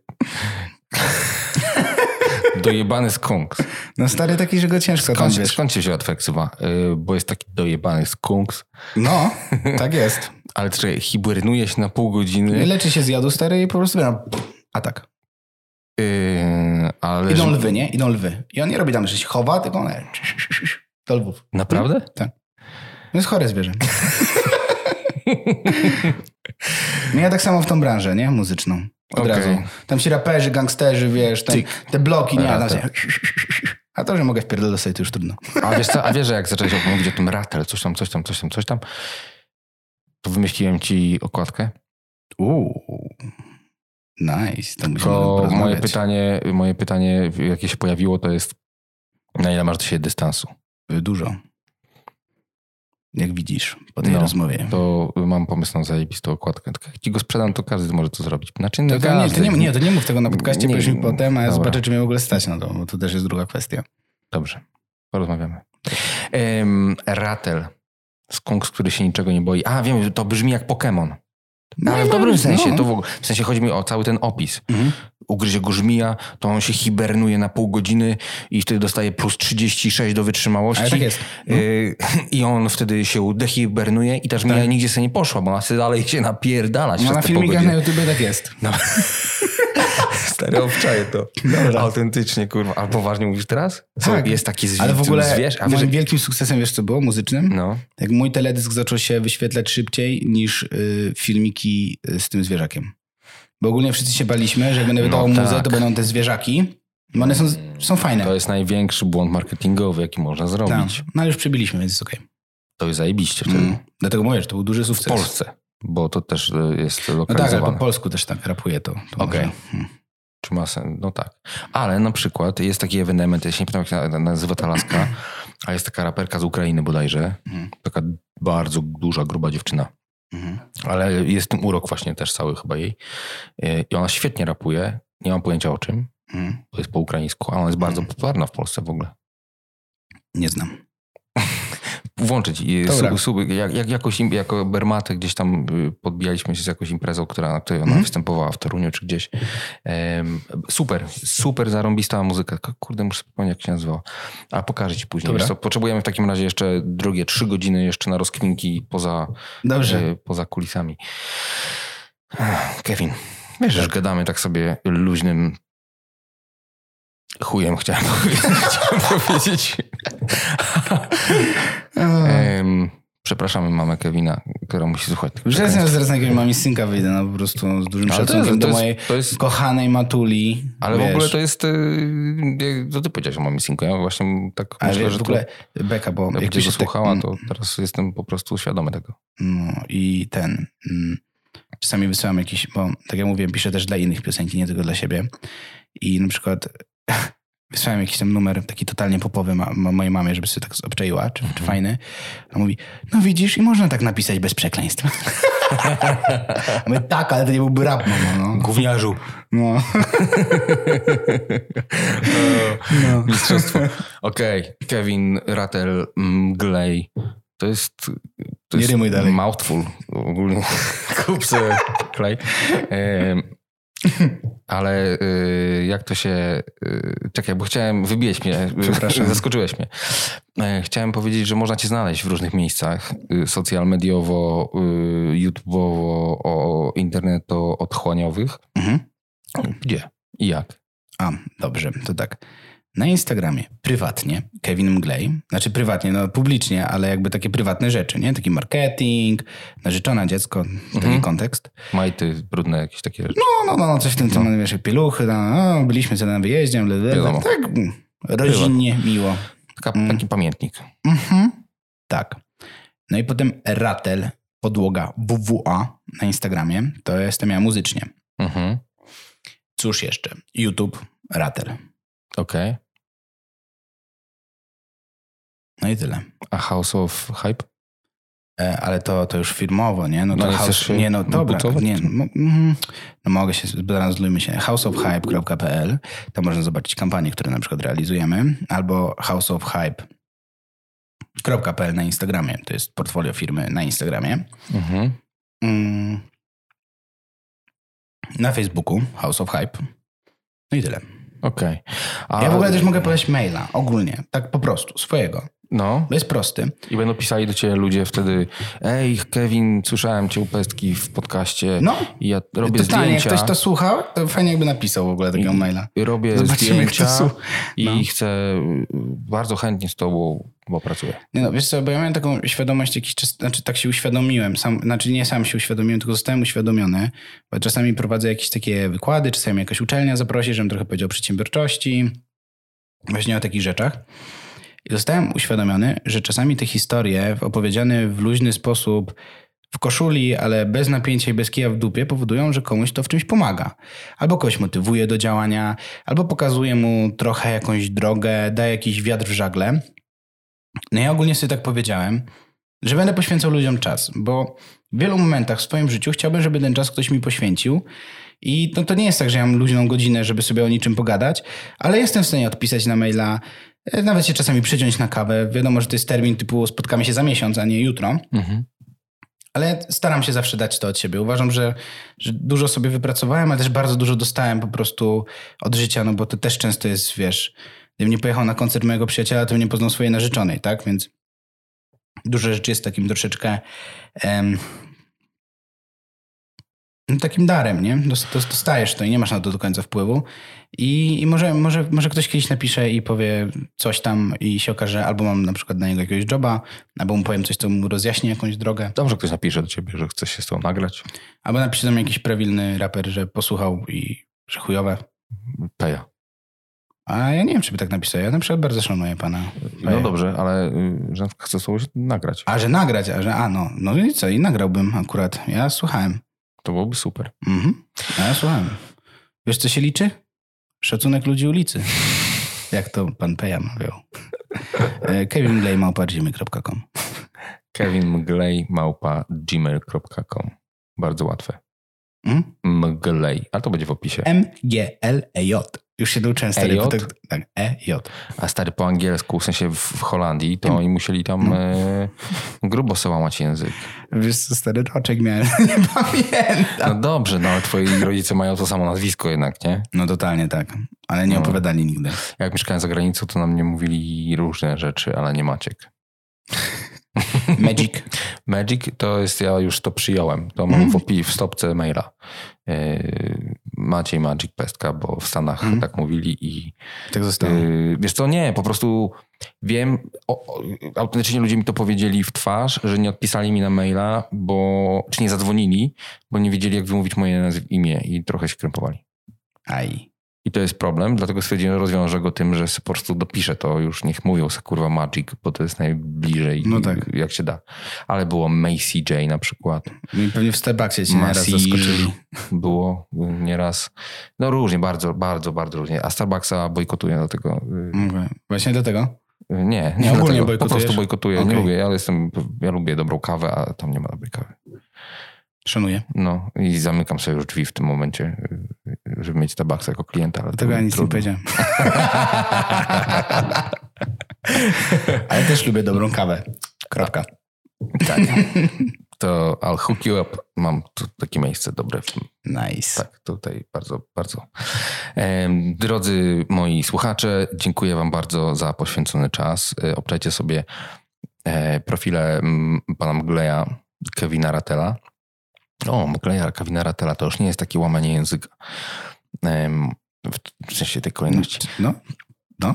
Dojebany skunks. No stary taki, że go ciężko tam, Skąd, wiesz. skąd się wzięła twoja ksywa? Yy, bo jest taki dojebany skunks. No, tak jest. Ale czekaj, hibernuje się na pół godziny. Leczy się z jadu stary i po prostu biorą atak. Yy, ale Idą lwy, nie? Idą lwy. I on nie robi tam, że się chowa, tylko on do lwów. Naprawdę? To jest chore zwierzę. No ja tak samo w tą branżę, nie? Muzyczną. Od Okej. razu. Tam ci raperzy, gangsterzy, wiesz, tam, te bloki, nie? Tam się... a to, że mogę wpierdolę sobie, to już trudno. A wiesz co, a wiesz, że jak zacząłeś mówić o tym ratel, coś tam, coś tam, coś tam, coś tam, to wymyśliłem ci okładkę. Uuu. Nice. To moje pytanie, moje pytanie, jakie się pojawiło, to jest na ile masz do siebie dystansu? Dużo. Jak widzisz po tej No, rozmowie. To mam pomysł na zajebistą okładkę. Jak ci go sprzedam, to każdy może to zrobić. Znaczy, no to, nie, to, nie, nie, to nie mów tego na podcaście, Nie, powiedz mi potem, a ja zobaczę, czy mnie w ogóle stać na to, bo to też jest druga kwestia. Dobrze, porozmawiamy. Um, ratel. Skunks, który się niczego nie boi. A, wiem, to brzmi jak Pokémon. No ale w i dobrym mam- sensie, no. to w, ogóle, w sensie chodzi mi o cały ten opis. Ugryzie go żmija, to on się hibernuje na pół godziny i wtedy dostaje plus 36 do wytrzymałości. Ale tak jest. No. Y, I on wtedy się dehibernuje i ta żmija Tak. nigdzie sobie nie poszła, bo ona sobie dalej się napierdalać No na filmikach na YouTube tak jest. No. Stary, obczaję to. Dobra. Autentycznie, kurwa. A poważnie mówisz teraz? Co, Tak. Jest taki zwi- Ale w ogóle zwierz? A wiesz, wielkim sukcesem, wiesz co było, muzycznym? no. Jak mój teledysk zaczął się wyświetlać szybciej niż y, filmiki y, z tym zwierzakiem. Bo ogólnie wszyscy się baliśmy, że jak będę wydawał No muzę, tak. to będą te zwierzaki. Bo one są, są fajne. To jest największy błąd marketingowy, jaki można Tak. zrobić. No ale już przybiliśmy, więc jest okej. To jest zajebiście wtedy. Mm. Dlatego mówię, że to był duży W sukces. Polsce, bo to też e, jest No tak, ale lokalizowane. po polsku też tak rapuje to. to Okej. może. Hmm. Czy ma sens? No tak. Ale na przykład jest taki ewenement, ja się nie pamiętam jak nazywa ta laska, a jest taka raperka z Ukrainy bodajże. Mhm. Taka bardzo duża, gruba dziewczyna. Mhm. Ale jest tym urok właśnie też cały chyba jej. E, I ona świetnie rapuje. Nie mam pojęcia o czym. Mhm. To jest po ukraińsku, a ona jest bardzo Mhm. popularna w Polsce w ogóle. Nie znam. Włączyć. I Dobra. Sub, sub, jak, jak jakoś jako Bermaty gdzieś tam y, podbijaliśmy się z jakąś imprezą, która, na której ona Mhm. występowała w Toruniu czy gdzieś. Em, super, super zarąbista muzyka. Kurde, muszę wspomnieć jak się nazywa. A pokażę ci później. Co, potrzebujemy w takim razie jeszcze drugie trzy godziny jeszcze na rozkminki poza, e, poza kulisami. Kevin, wiesz, że gadamy tak sobie luźnym chujem chciałem powiedzieć. Em, przepraszamy mamę Kevina, która musi słuchać. Już teraz przekleństw. zaraz na jakiegoś mami synka wyjdę, no po prostu z dużym szacunkiem do mojej to jest- kochanej matuli. Ale w wiesz. ogóle to jest... y, To ty powiedziałeś o mamie synku. Ja właśnie tak Ale myślę, wiesz, że w ogóle to, Beka, bo jak jak będziesz się go słuchała, tak, to teraz jestem po prostu świadomy tego. No i ten. Mm, czasami wysyłam jakiś, bo tak jak mówiłem, piszę też dla innych piosenki, nie tylko dla siebie. I na przykład wysłałem jakiś tam numer taki totalnie popowy ma, ma, mojej mamie, żeby sobie tak obczaiła, czy, czy fajny. A mówi, no widzisz, i można tak napisać bez przekleństw. A mówię, tak, ale to nie byłby rap, mamo, no. Gówniarzu. no. no. Mistrzostwo. Okej, Kevin Rattel Mglej. To jest... To Nie jest rymuj dalej. Mouthful. Ogólnie kup sobie klej. Em, Ale y, jak to się... y, Czekaj, bo chciałem... Wybiłeś mnie. Przepraszam. Zaskoczyłeś mnie. E, Chciałem powiedzieć, że można cię znaleźć w różnych miejscach. y, Social mediowo, y, YouTube'owo, o interneto odchłaniowych. Mhm. Gdzie? I jak? A, dobrze, to tak. Na Instagramie prywatnie Kevin Mglej, znaczy prywatnie, no publicznie, ale jakby takie prywatne rzeczy, nie? Taki marketing, narzeczona dziecko, taki Mhm. kontekst. Majty, brudne jakieś takie rzeczy. No, no, no, coś w tym, no. wiesz, pieluchy, no, no, byliśmy sobie na wyjeździe, ble, ble, ble. Wiadomo. tak rodzinnie, miło. Taka, Mm. Taki pamiętnik. Mhm. Tak. No i potem Ratel, podłoga WWA na Instagramie, to jestem ja muzycznie. Mhm. Cóż jeszcze? YouTube, Ratel. Okej. No i tyle. A House of Hype? E, Ale to, to już firmowo, nie? No to No house, nie, no dobra, nie, no, mm, no mogę się, zaraz zlujmy się. houseofhype.pl, tam można zobaczyć kampanie, które na przykład realizujemy, albo houseofhype.pl na Instagramie, to jest portfolio firmy na Instagramie. Mhm. Mm, na Facebooku House of Hype. No i tyle. Okej. A- Ja w ogóle też mogę podać maila, ogólnie, tak po prostu, swojego. No. Bo jest prosty. I będą pisali do ciebie ludzie wtedy Ej, Kevin, słyszałem cię u Pestki w podcaście No, i ja robię totalnie, jak zdjęcia. ktoś to słuchał, to fajnie jakby napisał w ogóle takiego I- maila. Robię Zobaczymy, jak zdjęcia su- i no. chcę bardzo chętnie z tobą, bo pracuję. Nie no, wiesz co, bo ja miałem taką świadomość jakiś czas, znaczy tak się uświadomiłem, sam, znaczy nie sam się uświadomiłem, tylko zostałem uświadomiony, bo czasami prowadzę jakieś takie wykłady, czasami jakaś uczelnia zaprosi, żebym trochę powiedział o przedsiębiorczości, właśnie o takich rzeczach. I zostałem uświadomiony, że czasami te historie opowiedziane w luźny sposób, w koszuli, ale bez napięcia i bez kija w dupie, powodują, że komuś to w czymś pomaga. Albo kogoś motywuje do działania, albo pokazuje mu trochę jakąś drogę, daje jakiś wiatr w żagle. No ja ogólnie sobie tak powiedziałem, że będę poświęcał ludziom czas, bo w wielu momentach w swoim życiu chciałbym, żeby ten czas ktoś mi poświęcił. I no to nie jest tak, że ja mam luźną godzinę, żeby sobie o niczym pogadać, ale jestem w stanie odpisać na maila, e, nawet się czasami przyciąć na kawę. Wiadomo, że to jest termin typu spotkamy się za miesiąc, a nie jutro. Mhm. Ale staram się zawsze dać to od siebie. Uważam, że, że dużo sobie wypracowałem, ale też bardzo dużo dostałem po prostu od życia, no bo to też często jest, wiesz, gdybym nie pojechał na koncert mojego przyjaciela, to bym nie poznał swojej narzeczonej, tak? Więc dużo rzeczy jest takim troszeczkę takim darem, nie? Dos- dos- Dostajesz to i nie masz na to do końca wpływu. I, i może, może, może ktoś kiedyś napisze i powie coś tam i się okaże, albo mam na przykład na niego jakiegoś joba, albo mu powiem coś, co mu rozjaśni jakąś drogę. Dobrze, ktoś napisze do ciebie, że chce się z tobą nagrać. Albo napisze do mnie jakiś prawilny raper, że posłuchał i że chujowe. Peja. A ja nie wiem, czy by tak napisał. Ja na przykład bardzo szanuję pana. No dobrze, ale y, że tobą się nagrać. A, że nagrać, a że a no. No i co? I nagrałbym akurat. Ja słuchałem. To byłoby super. Mhm. A ja słuchałem. Wiesz, co się liczy? Szacunek ludzi ulicy. Jak to pan Peja mawiał. E, Kevin Glay, małpa.gmail.com. Kevin Mglej małpa gmail.com. Bardzo łatwe. Mhm. Mglej, ale to będzie w opisie. M-G-L-E-J. Już się nauczyłem stary. EJ? bo Tak, tak, E-J. A stary po angielsku, w sensie w, Holandii, to Mm. oni musieli tam No. e, grubo sobie łamać język. Wiesz co, stary roczek miałem. nie pamiętam. No dobrze, no ale twoi rodzice mają to samo nazwisko jednak, nie? No totalnie tak. Ale nie No. opowiadali nigdy. Jak mieszkałem za granicą, to na mnie mówili różne rzeczy, ale nie Maciek. Magic. Magic to jest, ja już to przyjąłem. To mam Mhm. w opi w stopce maila. Yy, Maciej Magic Pestka, bo w Stanach Mhm. tak mówili i Tak zostało. Yy, wiesz co, nie, po prostu wiem, o, o, autentycznie ludzie mi to powiedzieli w twarz, że nie odpisali mi na maila, bo, czy nie zadzwonili, bo nie wiedzieli, jak wymówić moje imię i trochę się krępowali. Aj. I to jest problem, dlatego stwierdziłem, że rozwiążę go tym, że po prostu dopiszę to, już niech mówią se kurwa Magic, bo to jest najbliżej, No tak. jak się da. Ale było Macy J na przykład, I pewnie w Starbucksie cię nieraz zaskoczyli. było nieraz, no różnie, bardzo, bardzo, bardzo różnie. A Starbucksa bojkotuję dlatego, yy, Okej. Właśnie dlatego. Nie, Nie, nie ogólnie dlatego. Po prostu bojkotuję. Okej. Nie lubię, ale jestem, ja lubię dobrą kawę, a tam nie ma dobrej kawy. Szanuję. No i zamykam sobie już drzwi w tym momencie, żeby mieć Starbucksa jako klienta. Ale to ja nic nie trudno. powiedziałem. Ale też lubię dobrą kawę. Kropka. Tak. To I'll hook you up. Mam tu takie miejsce dobre. w tym. Nice. Tak, tutaj bardzo, bardzo. Drodzy moi słuchacze, dziękuję wam bardzo za poświęcony czas. E, Obczajcie sobie e, profile mm, pana Mgleja, Kevina Ratela. O, Mgleja, Kevina Ratela to już nie jest takie łamanie języka. W sensie tej kolejności. No. No.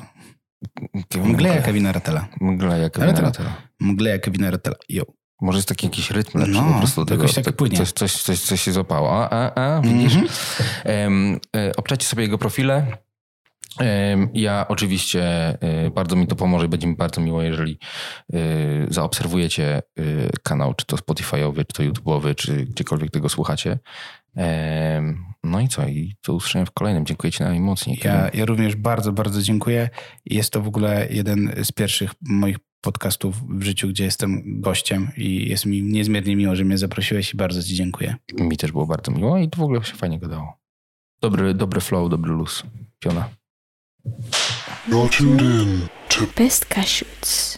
Kevina Mgleja Kevina Ratela. Mgleja Kevina Ratela. Mgleja Kevina Ratela. Jo. Może jest taki jakiś rytm lepszy No, po prostu. to jakoś tak płynie. Coś, coś, coś, coś się złapało. A, a, a widzisz? Mhm. Em, e, obczajcie sobie jego profile. Ja oczywiście e, bardzo mi to pomoże i będzie mi bardzo miło, jeżeli e, zaobserwujecie e, kanał, czy to Spotify'owy, czy to YouTube'owy, czy gdziekolwiek tego słuchacie. No i co? I do usłyszenia w kolejnym. Dziękuję Ci najmocniej. Ja, ja również bardzo, bardzo dziękuję. Jest to w ogóle jeden z pierwszych moich podcastów w życiu, gdzie jestem gościem i jest mi niezmiernie miło, że mnie zaprosiłeś i bardzo Ci dziękuję. Mi też było bardzo miło i to w ogóle się fajnie gadało. Dobry, dobry flow, dobry luz. Piona. You're tuned in to Best Cashews.